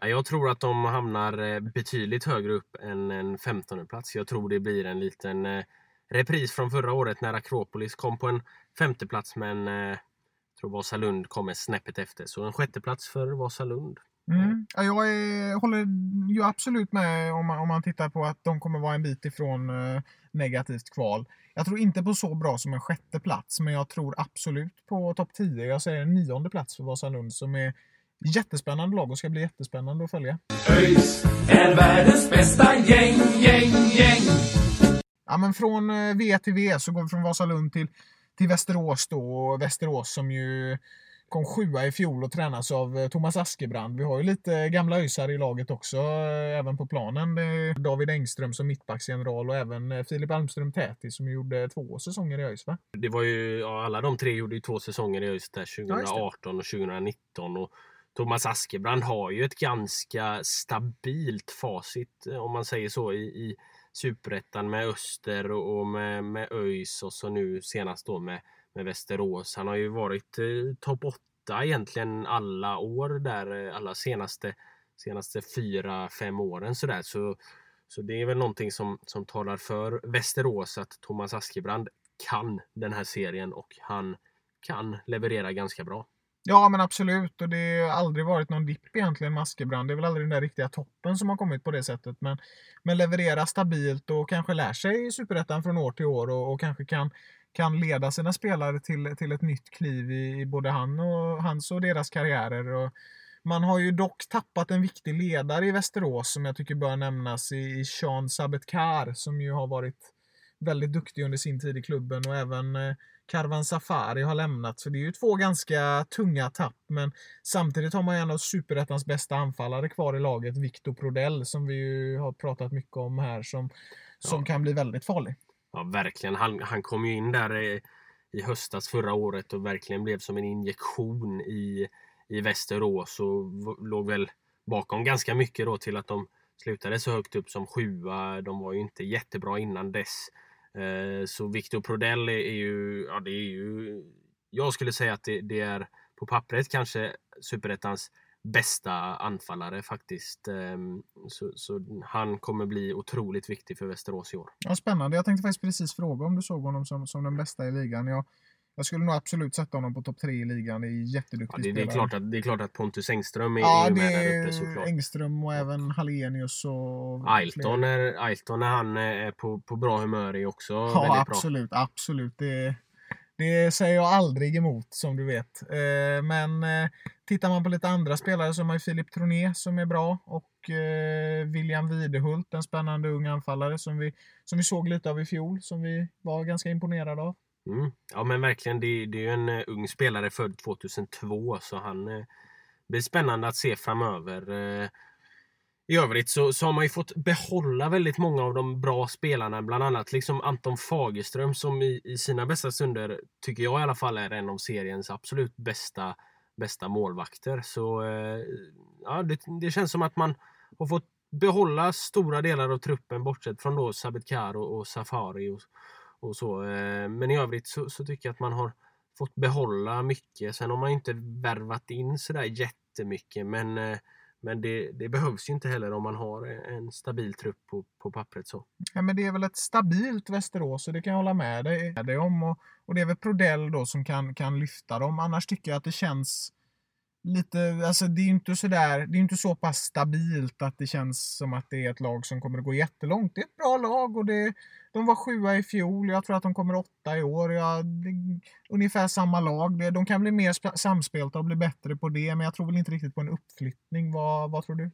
Jag tror att de hamnar eh, betydligt högre upp än en 15 plats. Jag tror det blir en liten eh, repris från förra året när Akropolis kom på en femte plats men eh, jag tror Vasalund kommer snäppet efter. Så en sjätte plats för Vasalund. Mm. Ja, jag är, håller ju absolut med om man, om man tittar på att de kommer vara en bit ifrån eh, negativt kval. Jag tror inte på så bra som en sjätte plats, men jag tror absolut på topp 10. Jag säger en nionde plats för Vasalund som är jättespännande lag och ska bli jättespännande att följa. ÖIS är världens bästa gäng, gäng, gäng. Ja, men från eh, V till V så går vi från Vasalund till, till Västerås då. Västerås som ju kom sjua i fjol och tränas av eh, Thomas Askebrand. Vi har ju lite gamla öisar i laget också, eh, även på planen. David Engström som mittbacksgeneral och även Filip Almström Täti som gjorde två säsonger i ÖIS va? Det var ju, ja, alla de tre gjorde ju två säsonger i ÖIS där 2018 och 2019. Och Thomas Askebrand har ju ett ganska stabilt facit eh, om man säger så i, i Superettan med Öster och med, med ÖIS och så nu senast då med med Västerås. Han har ju varit eh, topp 8 egentligen alla år där, eh, alla senaste, senaste fyra, fem åren sådär. Så, så det är väl någonting som, som talar för Västerås att Thomas Askebrand kan den här serien och han kan leverera ganska bra. Ja, men absolut. Och det har aldrig varit någon dipp egentligen med Askebrand. Det är väl aldrig den där riktiga toppen som har kommit på det sättet. Men, men levererar stabilt och kanske lär sig Superettan från år till år och, och kanske kan, kan leda sina spelare till, till ett nytt kliv i, i både han och, hans och deras karriärer. Och man har ju dock tappat en viktig ledare i Västerås som jag tycker bör nämnas i, i Sean Sabetkar som ju har varit väldigt duktig under sin tid i klubben och även eh, Karvan Safari har lämnat. Så det är ju två ganska tunga tapp. Men samtidigt har man ju en av superettans bästa anfallare kvar i laget, Victor Prodell, som vi ju har pratat mycket om här, som, som Ja. kan bli väldigt farlig. Ja, verkligen. Han, han kom ju in där i, i höstas förra året och verkligen blev som en injektion i, i Västerås och låg väl bakom ganska mycket då till att de slutade så högt upp som sjua. De var ju inte jättebra innan dess. Eh, så Victor Prodell är, ju, ja det är ju, jag skulle säga att det, det är på pappret kanske superettans bästa anfallare faktiskt. Ehm, så, så han kommer bli otroligt viktig för Västerås i år. Ja, spännande. Jag tänkte faktiskt precis fråga om du såg honom som, som den bästa i ligan. Jag, jag skulle nog absolut sätta honom på topp tre i ligan. Det är Ja, jätteduktig det, det, är klart att, det är klart att Pontus Engström är, Ja, är med där uppe är såklart. Engström och även Hallenius och Ailton, är, Ailton när han är på, på bra humör är också Ja, väldigt bra. absolut. absolut. Det, det säger jag aldrig emot som du vet. Eh, Men eh, tittar man på lite andra spelare så har man Filip Troné som är bra och eh, William Widehult, en spännande ung anfallare som vi, som vi såg lite av i fjol, som vi var ganska imponerade av. Mm. Ja men verkligen, det, det är ju en eh, ung spelare född 2002 så han eh, blir spännande att se framöver. Eh, I övrigt så, så har man ju fått behålla väldigt många av de bra spelarna, bland annat liksom Anton Fagerström som i, i sina bästa stunder, tycker jag i alla fall, är en av seriens absolut bästa, bästa målvakter. Så eh, ja, det, det känns som att man har fått behålla stora delar av truppen bortsett från då Sabetkar och, och Safari och, och så. Eh, men i övrigt så, så tycker jag att man har fått behålla mycket. Sen har man ju inte värvat in sådär jättemycket men, eh, men det, det behövs ju inte heller om man har en stabil trupp på, på pappret så. Ja, men det är väl ett stabilt Västerås och det kan jag hålla med dig, dig om. Och, och det är väl Prodell då som kan, kan lyfta dem. Annars tycker jag att det känns lite, alltså det är ju inte sådär, det är inte så pass stabilt att det känns som att det är ett lag som kommer att gå jättelångt. Det är ett bra lag och det, de var sjua i fjol. Jag tror att de kommer åtta i år. Jag, det, ungefär samma lag. De kan bli mer samspelta och bli bättre på det, men jag tror väl inte riktigt på en uppflyttning. Vad, vad tror du?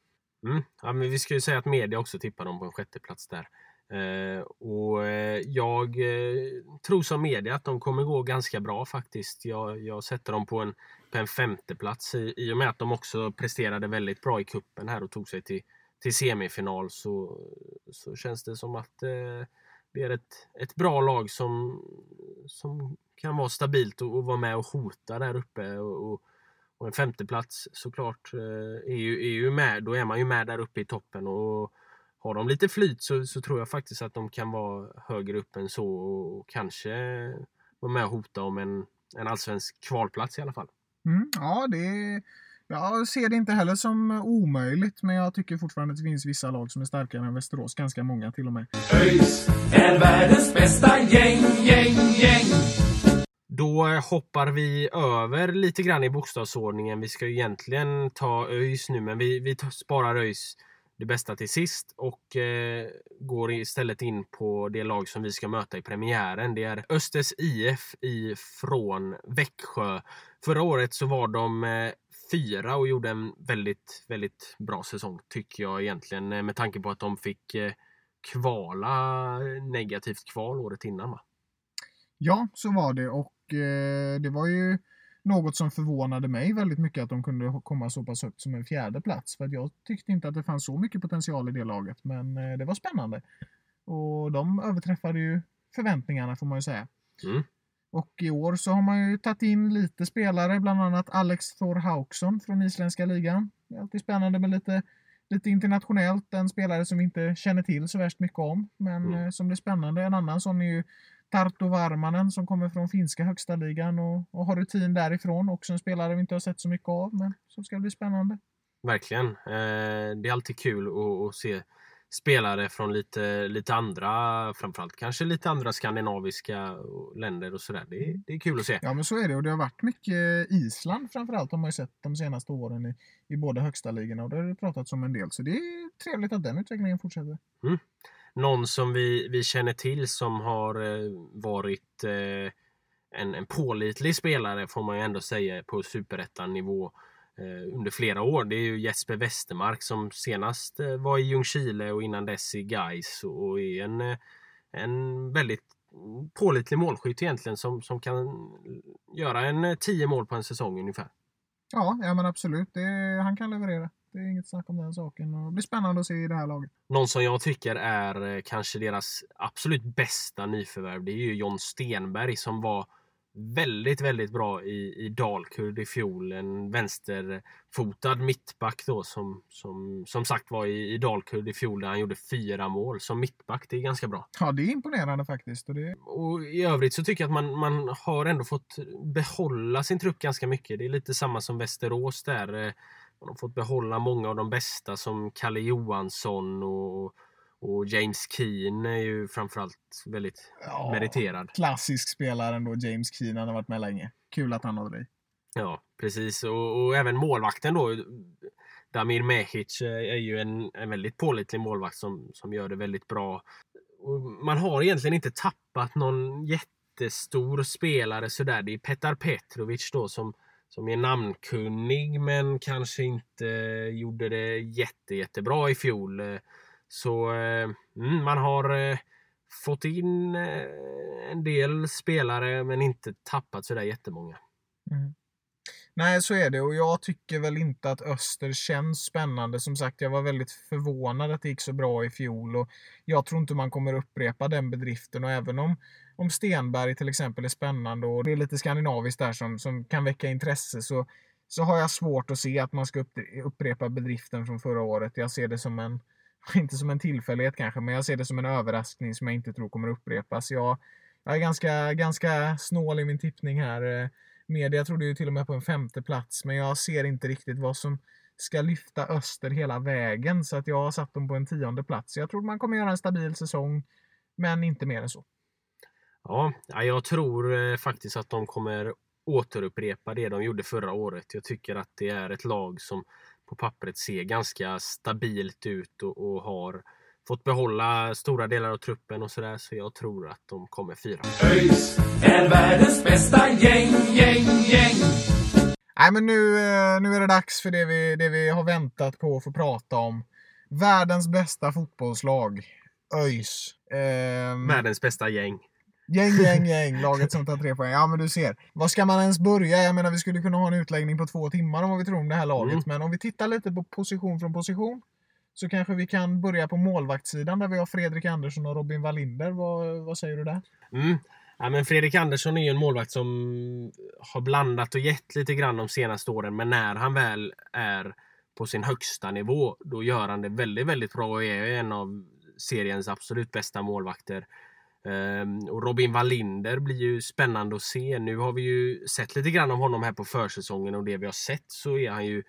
Mm. Ja, men vi ska ju säga att media också tippar dem på en sjätteplats där. Eh, och eh, jag eh, tror som media att de kommer gå ganska bra faktiskt. Jag, jag sätter dem på en, en femteplats i, i och med att de också presterade väldigt bra i kuppen här och tog sig till, till semifinal så, så känns det som att eh, det är ett, ett bra lag som, som kan vara stabilt och, och vara med och hota där uppe. Och, och, och en femteplats såklart eh, är ju, är ju med, då är man ju med där uppe i toppen och har de lite flyt så, så tror jag faktiskt att de kan vara högre upp än så och kanske vara med och hota om en, en allsvensk kvalplats i alla fall. Mm, ja, det jag ser det inte heller som omöjligt, men jag tycker fortfarande att det finns vissa lag som är starkare än Västerås. Ganska många till och med. ÖIS är världens bästa gäng, gäng, gäng. Då hoppar vi över lite grann i bokstavsordningen. Vi ska ju egentligen ta ÖIS nu men vi, vi sparar ÖIS det bästa till sist och eh, går istället in på det lag som vi ska möta i premiären. Det är Östers IF ifrån Växjö. Förra året så var de eh, fyra och gjorde en väldigt, väldigt bra säsong tycker jag egentligen eh, med tanke på att de fick eh, kvala negativt kval året innan va? Ja, så var det och eh, det var ju något som förvånade mig väldigt mycket att de kunde komma så pass högt som en fjärde plats. För jag tyckte inte att det fanns så mycket potential i det laget, men det var spännande. Och de överträffade ju förväntningarna får man ju säga. Mm. Och i år så har man ju tagit in lite spelare, bland annat Alex Thor Hauksson från isländska ligan. Det är alltid spännande med lite, lite internationellt. En spelare som vi inte känner till så värst mycket om, men Mm. eh, som blir spännande. En annan sån är ju Tarto Varmanen som kommer från finska högsta ligan och, och har rutin därifrån. Också en spelare vi inte har sett så mycket av, men som ska bli spännande. Verkligen. Eh, det är alltid kul att se, spelare från lite, lite andra, framförallt kanske lite andra skandinaviska länder och sådär. Det, det är kul att se. Ja men så är det och det har varit mycket Island framförallt har man ju sett de senaste åren i, i båda högsta ligorna och det har det pratats om en del så det är trevligt att den utvecklingen fortsätter. Mm. Någon som vi, vi känner till som har eh, varit eh, en, en pålitlig spelare får man ju ändå säga på superettan nivå eh, under flera år. Det är ju Jesper Westermark som senast eh, var i Ljungskile och innan dess i Gais och är en, eh, en väldigt pålitlig målskytt egentligen som, som kan göra en 10 mål på en säsong ungefär. Ja, ja men absolut. Det, han kan leverera. Det är inget snack om den saken. Och det blir spännande att se i det här laget. Någon som jag tycker är kanske deras absolut bästa nyförvärv, det är ju John Stenberg som var väldigt, väldigt bra i, i Dalkurd i fjol. En vänsterfotad mittback då som, som, som sagt var i, i Dalkurd i fjol där han gjorde fyra mål som mittback. Det är ganska bra. Ja, det är imponerande faktiskt. Och, det... och i övrigt så tycker jag att man, man har ändå fått behålla sin trupp ganska mycket. Det är lite samma som Västerås där. Man har fått behålla många av de bästa som Kalle Johansson och och James Keen är ju framförallt väldigt ja, meriterad. Klassisk spelare ändå, James Keen. Han har varit med länge. Kul att han har dig. Ja, precis. Och, och, även målvakten då. Damir Mehic är ju en, en väldigt pålitlig målvakt som, som gör det väldigt bra. Och man har egentligen inte tappat någon jättestor spelare sådär. Det är Petar Petrovic då som, som är namnkunnig men kanske inte gjorde det jätte, jättebra i fjol. Så eh, mm, man har eh, fått in eh, en del spelare men inte tappat sådär jättemånga. Mm. Nej, så är det och jag tycker väl inte att Öster känns spännande. Som sagt, jag var väldigt förvånad att det gick så bra i fjol och jag tror inte man kommer upprepa den bedriften och även om, om Stenberg till exempel är spännande och det är lite skandinaviskt där som, som kan väcka intresse så, så har jag svårt att se att man ska upprepa bedriften från förra året. Jag ser det som en, inte som en tillfällighet kanske, men jag ser det som en överraskning som jag inte tror kommer upprepas. Jag, jag är ganska, ganska snål i min tippning här. Eh, media trodde ju till och med på en femte plats, men jag ser inte riktigt vad som ska lyfta Öster hela vägen, så att jag har satt dem på en tionde plats. Jag tror man kommer göra en stabil säsong, men inte mer än så. Ja, jag tror eh, faktiskt att de kommer återupprepa det de gjorde förra året. Jag tycker att det är ett lag som på pappret ser ganska stabilt ut och, och har fått behålla stora delar av truppen och sådär. Så jag tror att de kommer fyra. ÖIS är världens bästa gäng, gäng, gäng. Nej men nu, eh, nu är det dags för det vi, det vi har väntat på att få prata om. Världens bästa fotbollslag. ÖIS. Um... Världens bästa gäng. Gäng, gäng, gäng. Laget som tar tre poäng. Ja, men du ser. Vad ska man ens börja? Jag menar, vi skulle kunna ha en utläggning på två timmar om vad vi tror om det här laget. Mm. Men om vi tittar lite på position från position så kanske vi kan börja på målvaktssidan där vi har Fredrik Andersson och Robin Wallinder. Vad, vad säger du där? Mm. Ja, men Fredrik Andersson är ju en målvakt som har blandat och gett lite grann de senaste åren. Men när han väl är på sin högsta nivå, då gör han det väldigt, väldigt bra och är en av seriens absolut bästa målvakter. Ehm, och Robin Wallinder blir ju spännande att se. Nu har vi ju sett lite grann om honom här på försäsongen och det vi har sett så är han ju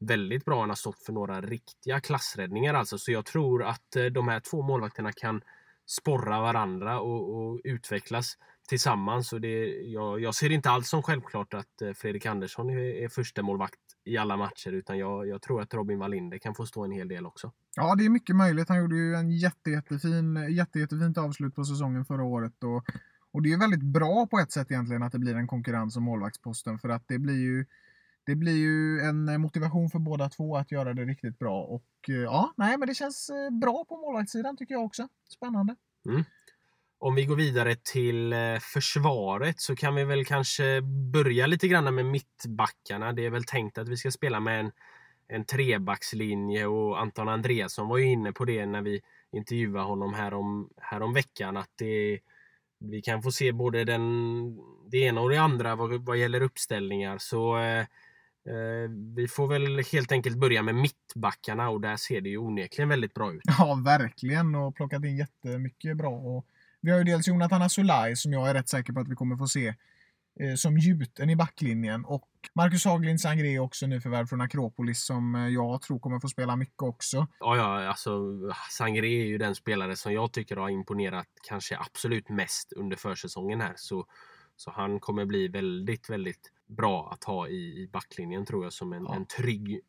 väldigt bra. Han har stått för några riktiga klassräddningar alltså. Så jag tror att eh, de här två målvakterna kan sporra varandra och, och utvecklas tillsammans. Och det, jag, jag, ser inte alls som självklart att eh, Fredrik Andersson är, är första målvakt i alla matcher utan jag, jag tror att Robin Wallinder kan få stå en hel del också. Ja, det är mycket möjligt. Han gjorde ju en jätte, jättefin, jätte, jättefint avslut på säsongen förra året. Och, och det är väldigt bra på ett sätt egentligen att det blir en konkurrens om målvaktsposten för att det blir ju det blir ju en motivation för båda två att göra det riktigt bra. Och eh, ja, nej, men det känns eh, bra på målvaktssidan tycker jag också. Spännande. Mm. Om vi går vidare till eh, försvaret så kan vi väl kanske börja lite grann med mittbackarna. Det är väl tänkt att vi ska spela med en, en trebackslinje och Anton Andreasson var ju inne på det när vi intervjuade honom härom, härom veckan att det, vi kan få se både den, det ena och det andra vad, vad gäller uppställningar. Så eh, eh, vi får väl helt enkelt börja med mittbackarna och där ser det ju onekligen väldigt bra ut. Ja, verkligen och plockat in jättemycket bra. Och vi har ju dels Jonathan Asulaj som jag är rätt säker på att vi kommer få se eh, som gjuten i backlinjen. Och Marcus Haglind Sangré också nyförvärv från Akropolis som eh, jag tror kommer få spela mycket också. Ja, ja, alltså Sangré är ju den spelare som jag tycker har imponerat kanske absolut mest under försäsongen här. Så, så han kommer bli väldigt, väldigt bra att ha i, i backlinjen tror jag som en, Ja. en trygg,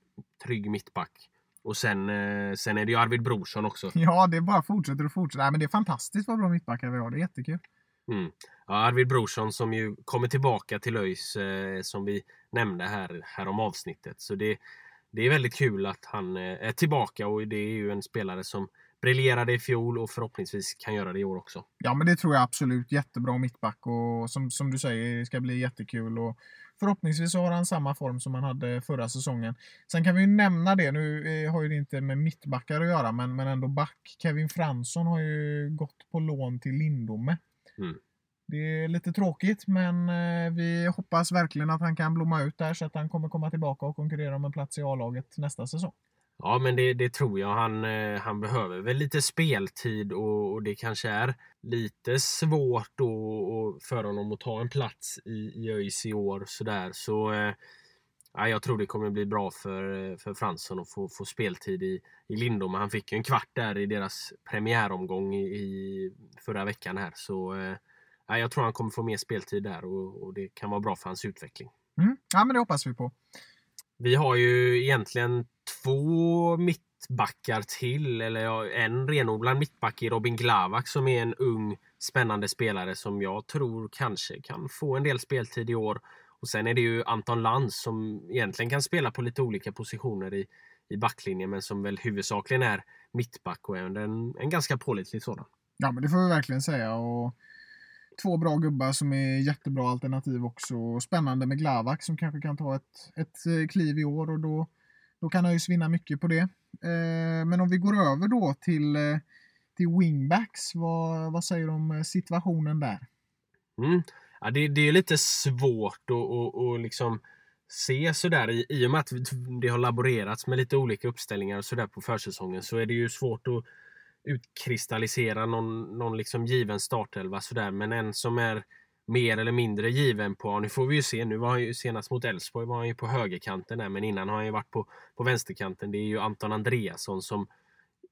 trygg mittback. Och sen, eh, sen är det ju Arvid Brorsson också. Ja, det bara fortsätter och fortsätter. Nej, men det är fantastiskt vad bra mittbackar vi har. Det är jättekul. Mm. Ja, Arvid Brorsson som ju kommer tillbaka till ÖIS eh, som vi nämnde här, här om avsnittet. Så det, det är väldigt kul att han eh, är tillbaka och det är ju en spelare som briljerade i fjol och förhoppningsvis kan göra det i år också. Ja, men det tror jag absolut. Jättebra mittback och som, som du säger, det ska bli jättekul. Och förhoppningsvis har han samma form som han hade förra säsongen. Sen kan vi ju nämna det, nu eh, har ju det inte med mittbackar att göra, men, men ändå back. Kevin Fransson har ju gått på lån till Lindome. Mm. Det är lite tråkigt, men eh, vi hoppas verkligen att han kan blomma ut där så att han kommer komma tillbaka och konkurrera om en plats i A-laget nästa säsong. Ja, men det, det tror jag. Han, eh, han behöver väl lite speltid och, och det kanske är lite svårt då, för honom att ta en plats i, i ÖIS i år. Sådär. Så eh, ja, jag tror det kommer bli bra för, eh, för Fransson att få, få speltid i, i Lindome. Han fick ju en kvart där i deras premiäromgång i, i förra veckan här. Så ja, jag tror han kommer få mer speltid där och, och det kan vara bra för hans utveckling. Mm. Ja, men det hoppas vi på. Vi har ju egentligen två mittbackar till, eller en renodlad mittback i Robin Glavak som är en ung spännande spelare som jag tror kanske kan få en del speltid i år. Och sen är det ju Anton Lantz som egentligen kan spela på lite olika positioner i, i backlinjen men som väl huvudsakligen är mittback och är en, en ganska pålitlig sådan. Ja, men det får vi verkligen säga. Och två bra gubbar som är jättebra alternativ också. Spännande med Glavak som kanske kan ta ett, ett eh, kliv i år och då, då kan ÖIS vinna mycket på det. Eh, men om vi går över då till, eh, till wingbacks, vad, vad säger du om eh, situationen där? Mm. Ja, det, det är lite svårt att, och, och liksom se sådär i, i och med att det har laborerats med lite olika uppställningar och sådär på försäsongen så är det ju svårt att utkristallisera någon, någon liksom given startelva sådär men en som är mer eller mindre given på, nu får vi ju se, nu var han ju senast mot Elfsborg var han ju på högerkanten där men innan har han ju varit på, på vänsterkanten. Det är ju Anton Andreasson som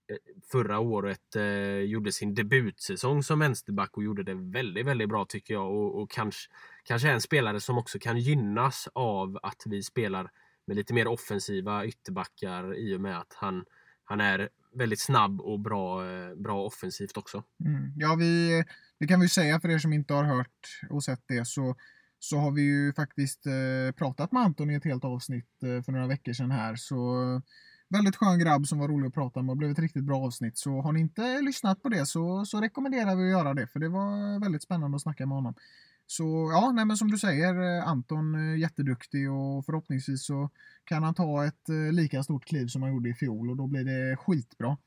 eh, förra året eh, gjorde sin debutsäsong som vänsterback och gjorde det väldigt, väldigt bra tycker jag. Och, och kanske, kanske är en spelare som också kan gynnas av att vi spelar med lite mer offensiva ytterbackar i och med att han, han är väldigt snabb och bra, eh, bra offensivt också. Mm. Ja, vi, det kan vi säga för er som inte har hört och sett det så, så har vi ju faktiskt eh, pratat med Anton i ett helt avsnitt eh, för några veckor sedan här. Så väldigt skön grabb som var rolig att prata med och blev ett riktigt bra avsnitt. Så har ni inte lyssnat på det så, så rekommenderar vi att göra det för det var väldigt spännande att snacka med honom. Så ja, nej, men som du säger, eh, Anton eh, jätteduktig och förhoppningsvis så kan han ta ett eh, lika stort kliv som han gjorde i fjol och då blir det skitbra.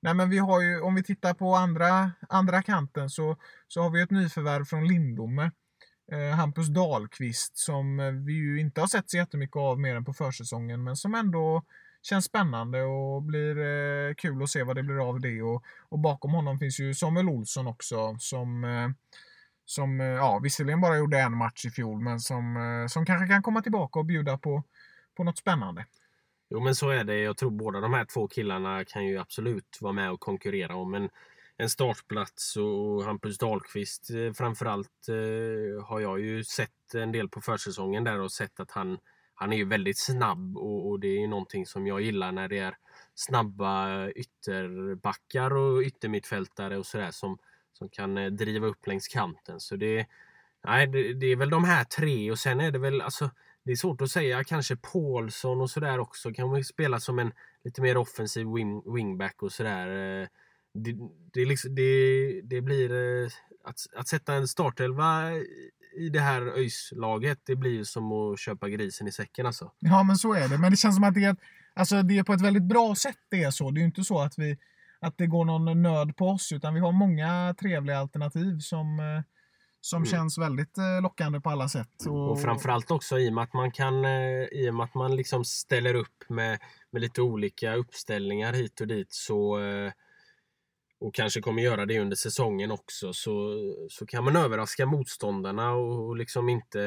Nej, men vi har ju, om vi tittar på andra, andra kanten så, så har vi ett nyförvärv från Lindome. Eh, Hampus Dahlqvist som vi ju inte har sett så jättemycket av mer än på försäsongen men som ändå känns spännande och blir eh, kul att se vad det blir av det. Och, och bakom honom finns ju Samuel Olsson också som, eh, som eh, ja, visserligen bara gjorde en match i fjol men som, eh, som kanske kan komma tillbaka och bjuda på, på något spännande. Jo men så är det. Jag tror båda de här två killarna kan ju absolut vara med och konkurrera om en, en startplats och Hampus Dahlqvist eh, framförallt eh, har jag ju sett en del på försäsongen där och sett att han, han är ju väldigt snabb och, och det är ju någonting som jag gillar när det är snabba ytterbackar och yttermittfältare och sådär som, som kan eh, driva upp längs kanten. Så det, nej, det, det är väl de här tre och sen är det väl alltså det är svårt att säga. Kanske Paulsson och sådär också kan man spela som en lite mer offensiv wing, wingback och sådär. Eh, det, det, liksom, det, det blir eh, att, att sätta en startelva i det här ÖIS-laget. Det blir som att köpa grisen i säcken alltså. Ja, men så är det. Men det känns som att det är, alltså, det är på ett väldigt bra sätt det är så. Det är ju inte så att, vi, att det går någon nöd på oss, utan vi har många trevliga alternativ som, eh, som Mm. känns väldigt eh, lockande på alla sätt. Och, Och framförallt också i och med att man kan eh, i och att man liksom ställer upp med, med lite olika uppställningar hit och dit så och kanske kommer göra det under säsongen också så, så kan man överraska motståndarna och liksom inte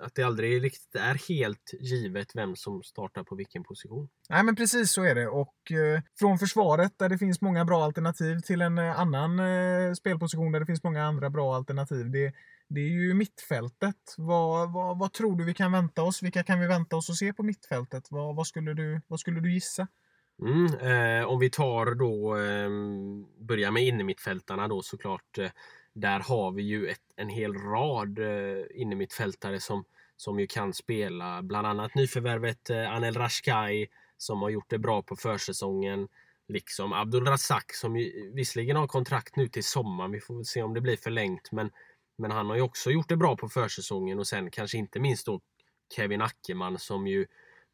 att det aldrig riktigt är helt givet vem som startar på vilken position. Nej men precis så är det och eh, från försvaret där det finns många bra alternativ till en eh, annan eh, spelposition där det finns många andra bra alternativ. Det, det är ju mittfältet. Vad, vad, vad tror du vi kan vänta oss? Vilka kan vi vänta oss att se på mittfältet? Vad, vad, skulle, du, vad skulle du gissa? Mm, eh, om vi tar då, eh, börjar med innermittfältarna då såklart. Eh, där har vi ju ett, en hel rad eh, innermittfältare som, som ju kan spela. Bland annat nyförvärvet eh, Anel Rashkai som har gjort det bra på försäsongen. Liksom Abdul Razak som ju, visserligen har kontrakt nu till sommaren. Vi får väl se om det blir förlängt. Men, men han har ju också gjort det bra på försäsongen och sen kanske inte minst då Kevin Ackerman som ju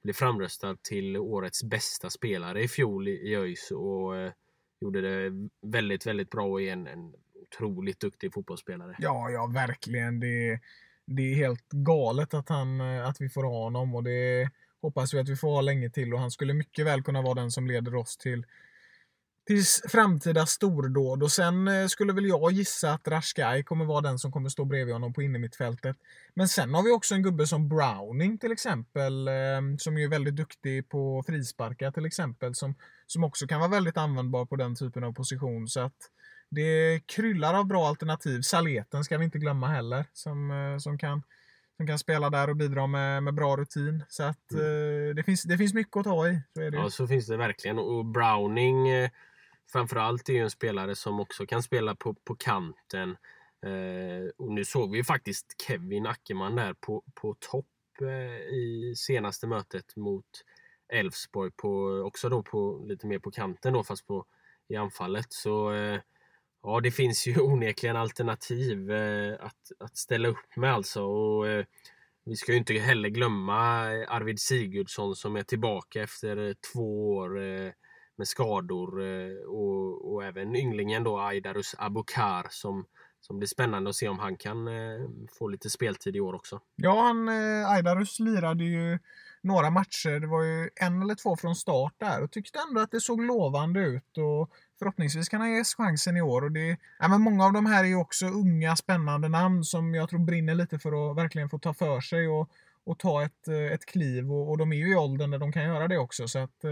blev framröstad till årets bästa spelare i fjol i ÖIS och eh, gjorde det väldigt, väldigt bra och är en, en otroligt duktig fotbollsspelare. Ja, ja verkligen. Det, det är helt galet att, han, eh, att vi får ha honom och det hoppas vi att vi får ha länge till och han skulle mycket väl kunna vara den som leder oss till till framtida stordåd. Och sen eh, skulle väl jag gissa att Rashkai kommer vara den som kommer stå bredvid honom på innermittfältet. Men sen har vi också en gubbe som Browning till exempel, eh, som är väldigt duktig på frisparkar till exempel, som, som också kan vara väldigt användbar på den typen av position. Så att det kryllar av bra alternativ. Saleten ska vi inte glömma heller, som, eh, som kan som kan spela där och bidra med, med bra rutin. Så att mm. eh, det, finns, det finns mycket att ta i. Så är det. Ja, så finns det verkligen. Och Browning eh, framförallt är ju en spelare som också kan spela på, på kanten. Eh, och nu såg vi ju faktiskt Kevin Ackerman där på, på topp eh, i senaste mötet mot Elfsborg. också då på, lite mer på kanten då fast på, i anfallet. Så eh, ja, det finns ju onekligen alternativ eh, att, att ställa upp med alltså. Och, eh, vi ska ju inte heller glömma Arvid Sigurdsson som är tillbaka efter eh, två år eh, med skador eh, och, och även ynglingen då Aidarus Abukar som, som blir spännande att se om han kan eh, få lite speltid i år också. Ja, han, eh, Aidarus lirade ju några matcher. Det var ju en eller två från start där och tyckte ändå att det såg lovande ut. Och förhoppningsvis kan han ges chansen i år. Och det, ja, men många av de här är ju också unga spännande namn som jag tror brinner lite för att verkligen få ta för sig och, och ta ett, ett kliv. Och, och de är ju i åldern där de kan göra det också. Så att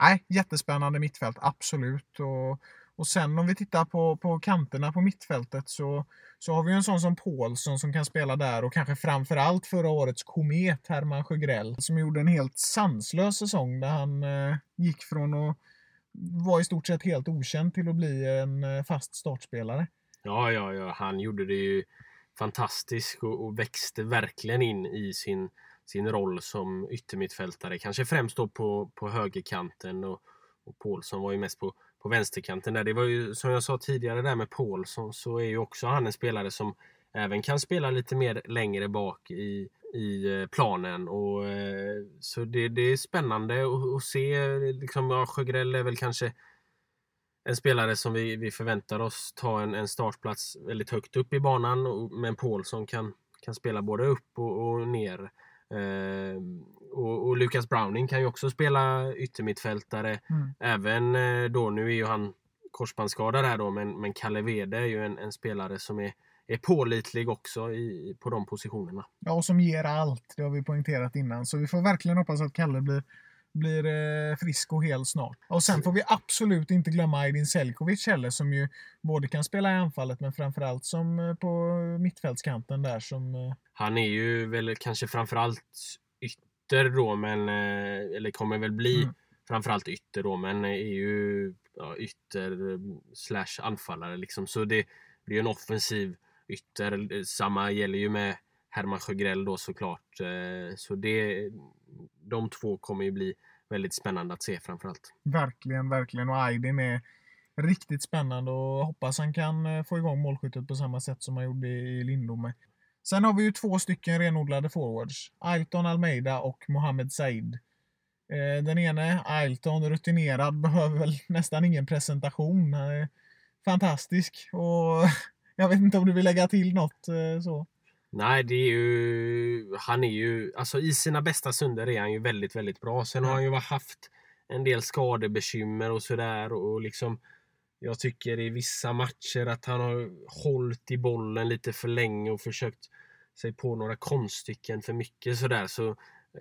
nej, jättespännande mittfält, absolut. Och, och sen om vi tittar på, på kanterna på mittfältet så, så har vi en sån som Paulsson som kan spela där och kanske framförallt förra årets komet Herman Sjögrell som gjorde en helt sanslös säsong där han eh, gick från att vara i stort sett helt okänd till att bli en eh, fast startspelare. Ja, ja, ja, han gjorde det ju fantastiskt och, och växte verkligen in i sin sin roll som yttermittfältare. Kanske främst då på, på högerkanten och, och Paulsson var ju mest på, på vänsterkanten. Där. Det var ju som jag sa tidigare där med Paulsson så är ju också han en spelare som även kan spela lite mer längre bak i, i eh, planen. Och, eh, så det, det är spännande att, se. Liksom, ja, Sjögrell är väl kanske en spelare som vi, vi förväntar oss ta en, en startplats väldigt högt upp i banan. Och, men Paulsson kan, kan spela både upp och, och ner. Eh, och, och Lucas Browning kan ju också spela yttermittfältare. Mm. Även eh, då, nu är ju han korsbandsskadad här då, men, men Kalle Wede är ju en, en spelare som är, är pålitlig också i, på de positionerna. Ja, och som ger allt. Det har vi poängterat innan. Så vi får verkligen hoppas att Kalle blir blir eh, frisk och hel snart. Och sen får vi absolut inte glömma Aydin Selkovic heller som ju både kan spela i anfallet men framförallt som eh, på mittfältskanten där som... Eh... Han är ju väl kanske framförallt ytter då men, eller kommer väl bli mm. framförallt ytter då men är ju ja, ytter slash anfallare liksom. Så det blir en offensiv ytter. Samma gäller ju med Herman Sjögrell då såklart. Så det, de två kommer ju bli väldigt spännande att se framförallt. Verkligen, verkligen. Och Aydin är riktigt spännande och hoppas han kan eh, få igång målskyttet på samma sätt som han gjorde i Lindome. Sen har vi ju två stycken renodlade forwards. Ailton Almeida och Mohamed Said. Eh, den ene, Ailton, rutinerad, behöver väl nästan ingen presentation. Han är fantastisk och jag vet inte om du vill lägga till något eh, så. Nej, det är ju... Han är ju... Alltså i sina bästa stunder är han ju väldigt, väldigt bra. Sen har han ju haft en del skadebekymmer och sådär och liksom... jag tycker i vissa matcher att han har hållit i bollen lite för länge och försökt sig på några konststycken för mycket sådär. Så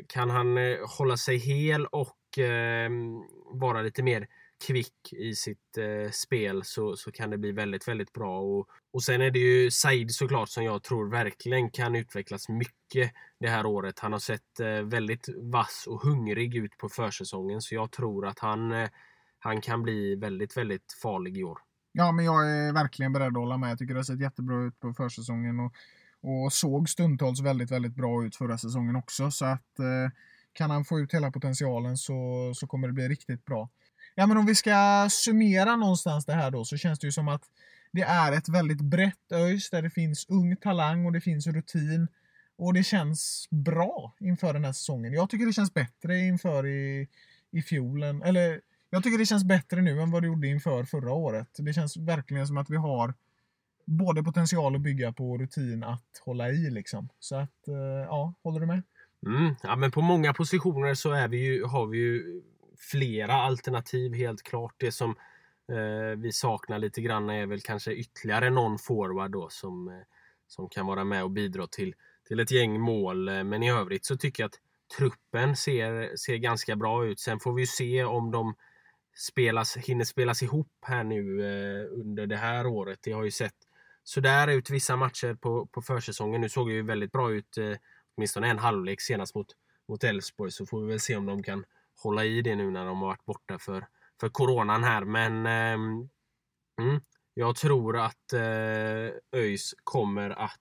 kan han eh, hålla sig hel och eh, vara lite mer kvick i sitt eh, spel så, så kan det bli väldigt, väldigt bra. Och, och sen är det ju Said såklart som jag tror verkligen kan utvecklas mycket det här året. Han har sett eh, väldigt vass och hungrig ut på försäsongen så jag tror att han, eh, han kan bli väldigt, väldigt farlig i år. Ja, men jag är verkligen beredd att hålla med. Jag tycker det har sett jättebra ut på försäsongen och, och såg stundtals väldigt, väldigt bra ut förra säsongen också. Så att eh, kan han få ut hela potentialen så, så kommer det bli riktigt bra. Ja, men om vi ska summera någonstans det här då så känns det ju som att det är ett väldigt brett ÖIS där det finns ung talang och det finns rutin. Och det känns bra inför den här säsongen. Jag tycker det känns bättre inför i, i fjolen. Eller jag tycker det känns bättre nu än vad det gjorde inför förra året. Det känns verkligen som att vi har både potential att bygga på rutin att hålla i liksom. Så att, eh, ja, håller du med? Mm, ja, men på många positioner så är vi ju, har vi ju flera alternativ helt klart. Det som eh, vi saknar lite grann är väl kanske ytterligare någon forward då som, eh, som kan vara med och bidra till, till ett gäng mål. Eh, men i övrigt så tycker jag att truppen ser, ser ganska bra ut. Sen får vi se om de spelas, hinner spelas ihop här nu eh, under det här året. Det har ju sett sådär ut vissa matcher på, på försäsongen. Nu såg det ju väldigt bra ut, eh, åtminstone en halvlek senast mot mot Elfsborg så får vi väl se om de kan hålla i det nu när de har varit borta för, för coronan här. Men eh, mm, jag tror att eh, ÖIS kommer att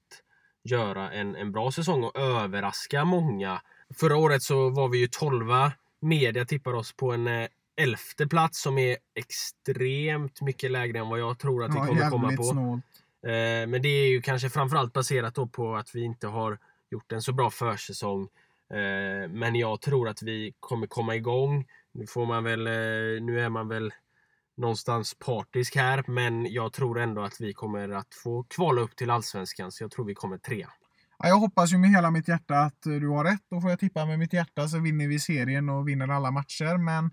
göra en, en bra säsong och överraska många. Förra året så var vi ju 12 Media tippar oss på en eh, elfte plats som är extremt mycket lägre än vad jag tror att vi Ja, kommer komma på. snålt. Eh, men det är ju kanske framförallt baserat på att vi inte har gjort en så bra försäsong. Eh, men jag tror att vi kommer komma igång. Nu får man väl, eh, nu är man väl någonstans partisk här, men jag tror ändå att vi kommer att få kvala upp till Allsvenskan, så jag tror vi kommer trea. Jag hoppas ju med hela mitt hjärta att eh, du har rätt. Då får jag tippa med mitt hjärta så vinner vi serien och vinner alla matcher. Men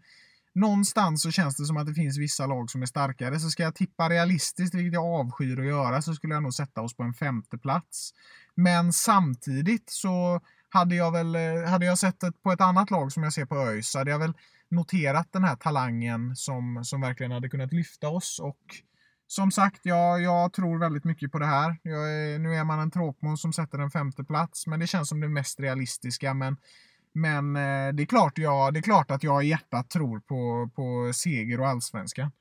någonstans så känns det som att det finns vissa lag som är starkare. Så ska jag tippa realistiskt, vilket jag avskyr att göra, så skulle jag nog sätta oss på en femte plats. Men samtidigt så hade jag väl, eh, hade jag sett det på ett annat lag som jag ser på ÖIS så hade jag väl noterat den här talangen som, som verkligen hade kunnat lyfta oss. Och som sagt, jag, jag tror väldigt mycket på det här. Jag är, nu är man en tråkmån som sätter en femte plats, men det känns som det mest realistiska. Men, men eh, det, är klart jag, det är klart att jag i hjärtat tror på, på seger och allsvenskan.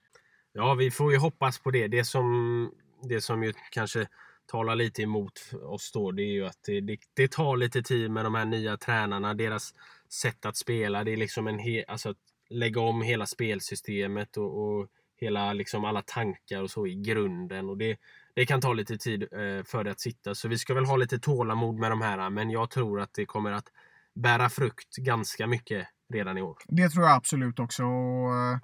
Ja, vi får ju hoppas på det. Det som, det som ju kanske talar lite emot oss då, det är ju att det, det, det tar lite tid med de här nya tränarna, deras sätt att spela. Det är liksom en he, alltså att lägga om hela spelsystemet och, och hela liksom alla tankar och så i grunden. Och det, det kan ta lite tid eh, för det att sitta. Så vi ska väl ha lite tålamod med de här. Men jag tror att det kommer att bära frukt ganska mycket redan i år. Det tror jag absolut också. Och, eh,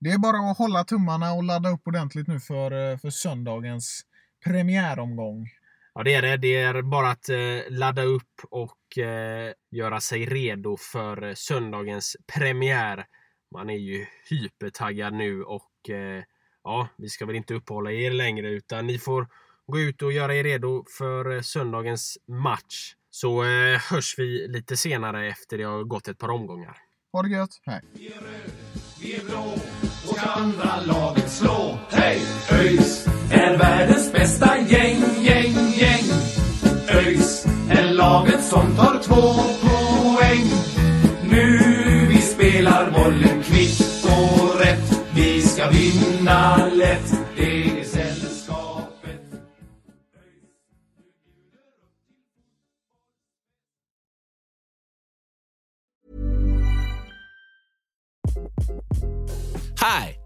det är bara att hålla tummarna och ladda upp ordentligt nu för, eh, för söndagens premiäromgång. Ja, det är det. Det är bara att eh, ladda upp och eh, göra sig redo för eh, söndagens premiär. Man är ju hypertaggad nu och eh, ja, vi ska väl inte uppehålla er längre utan ni får gå ut och göra er redo för eh, söndagens match. Så eh, hörs vi lite senare efter det har gått ett par omgångar. Ha det gött. Hej. Vi är röd, vi är blå och ska andra laget slå. Hej! ÖIS är världens bästa gäng, gäng, gäng. ÖIS är laget som tar två poäng. Nu vi spelar bollen kvitt och rätt. Vi ska vinna lätt. Det är sällskapet. Hi,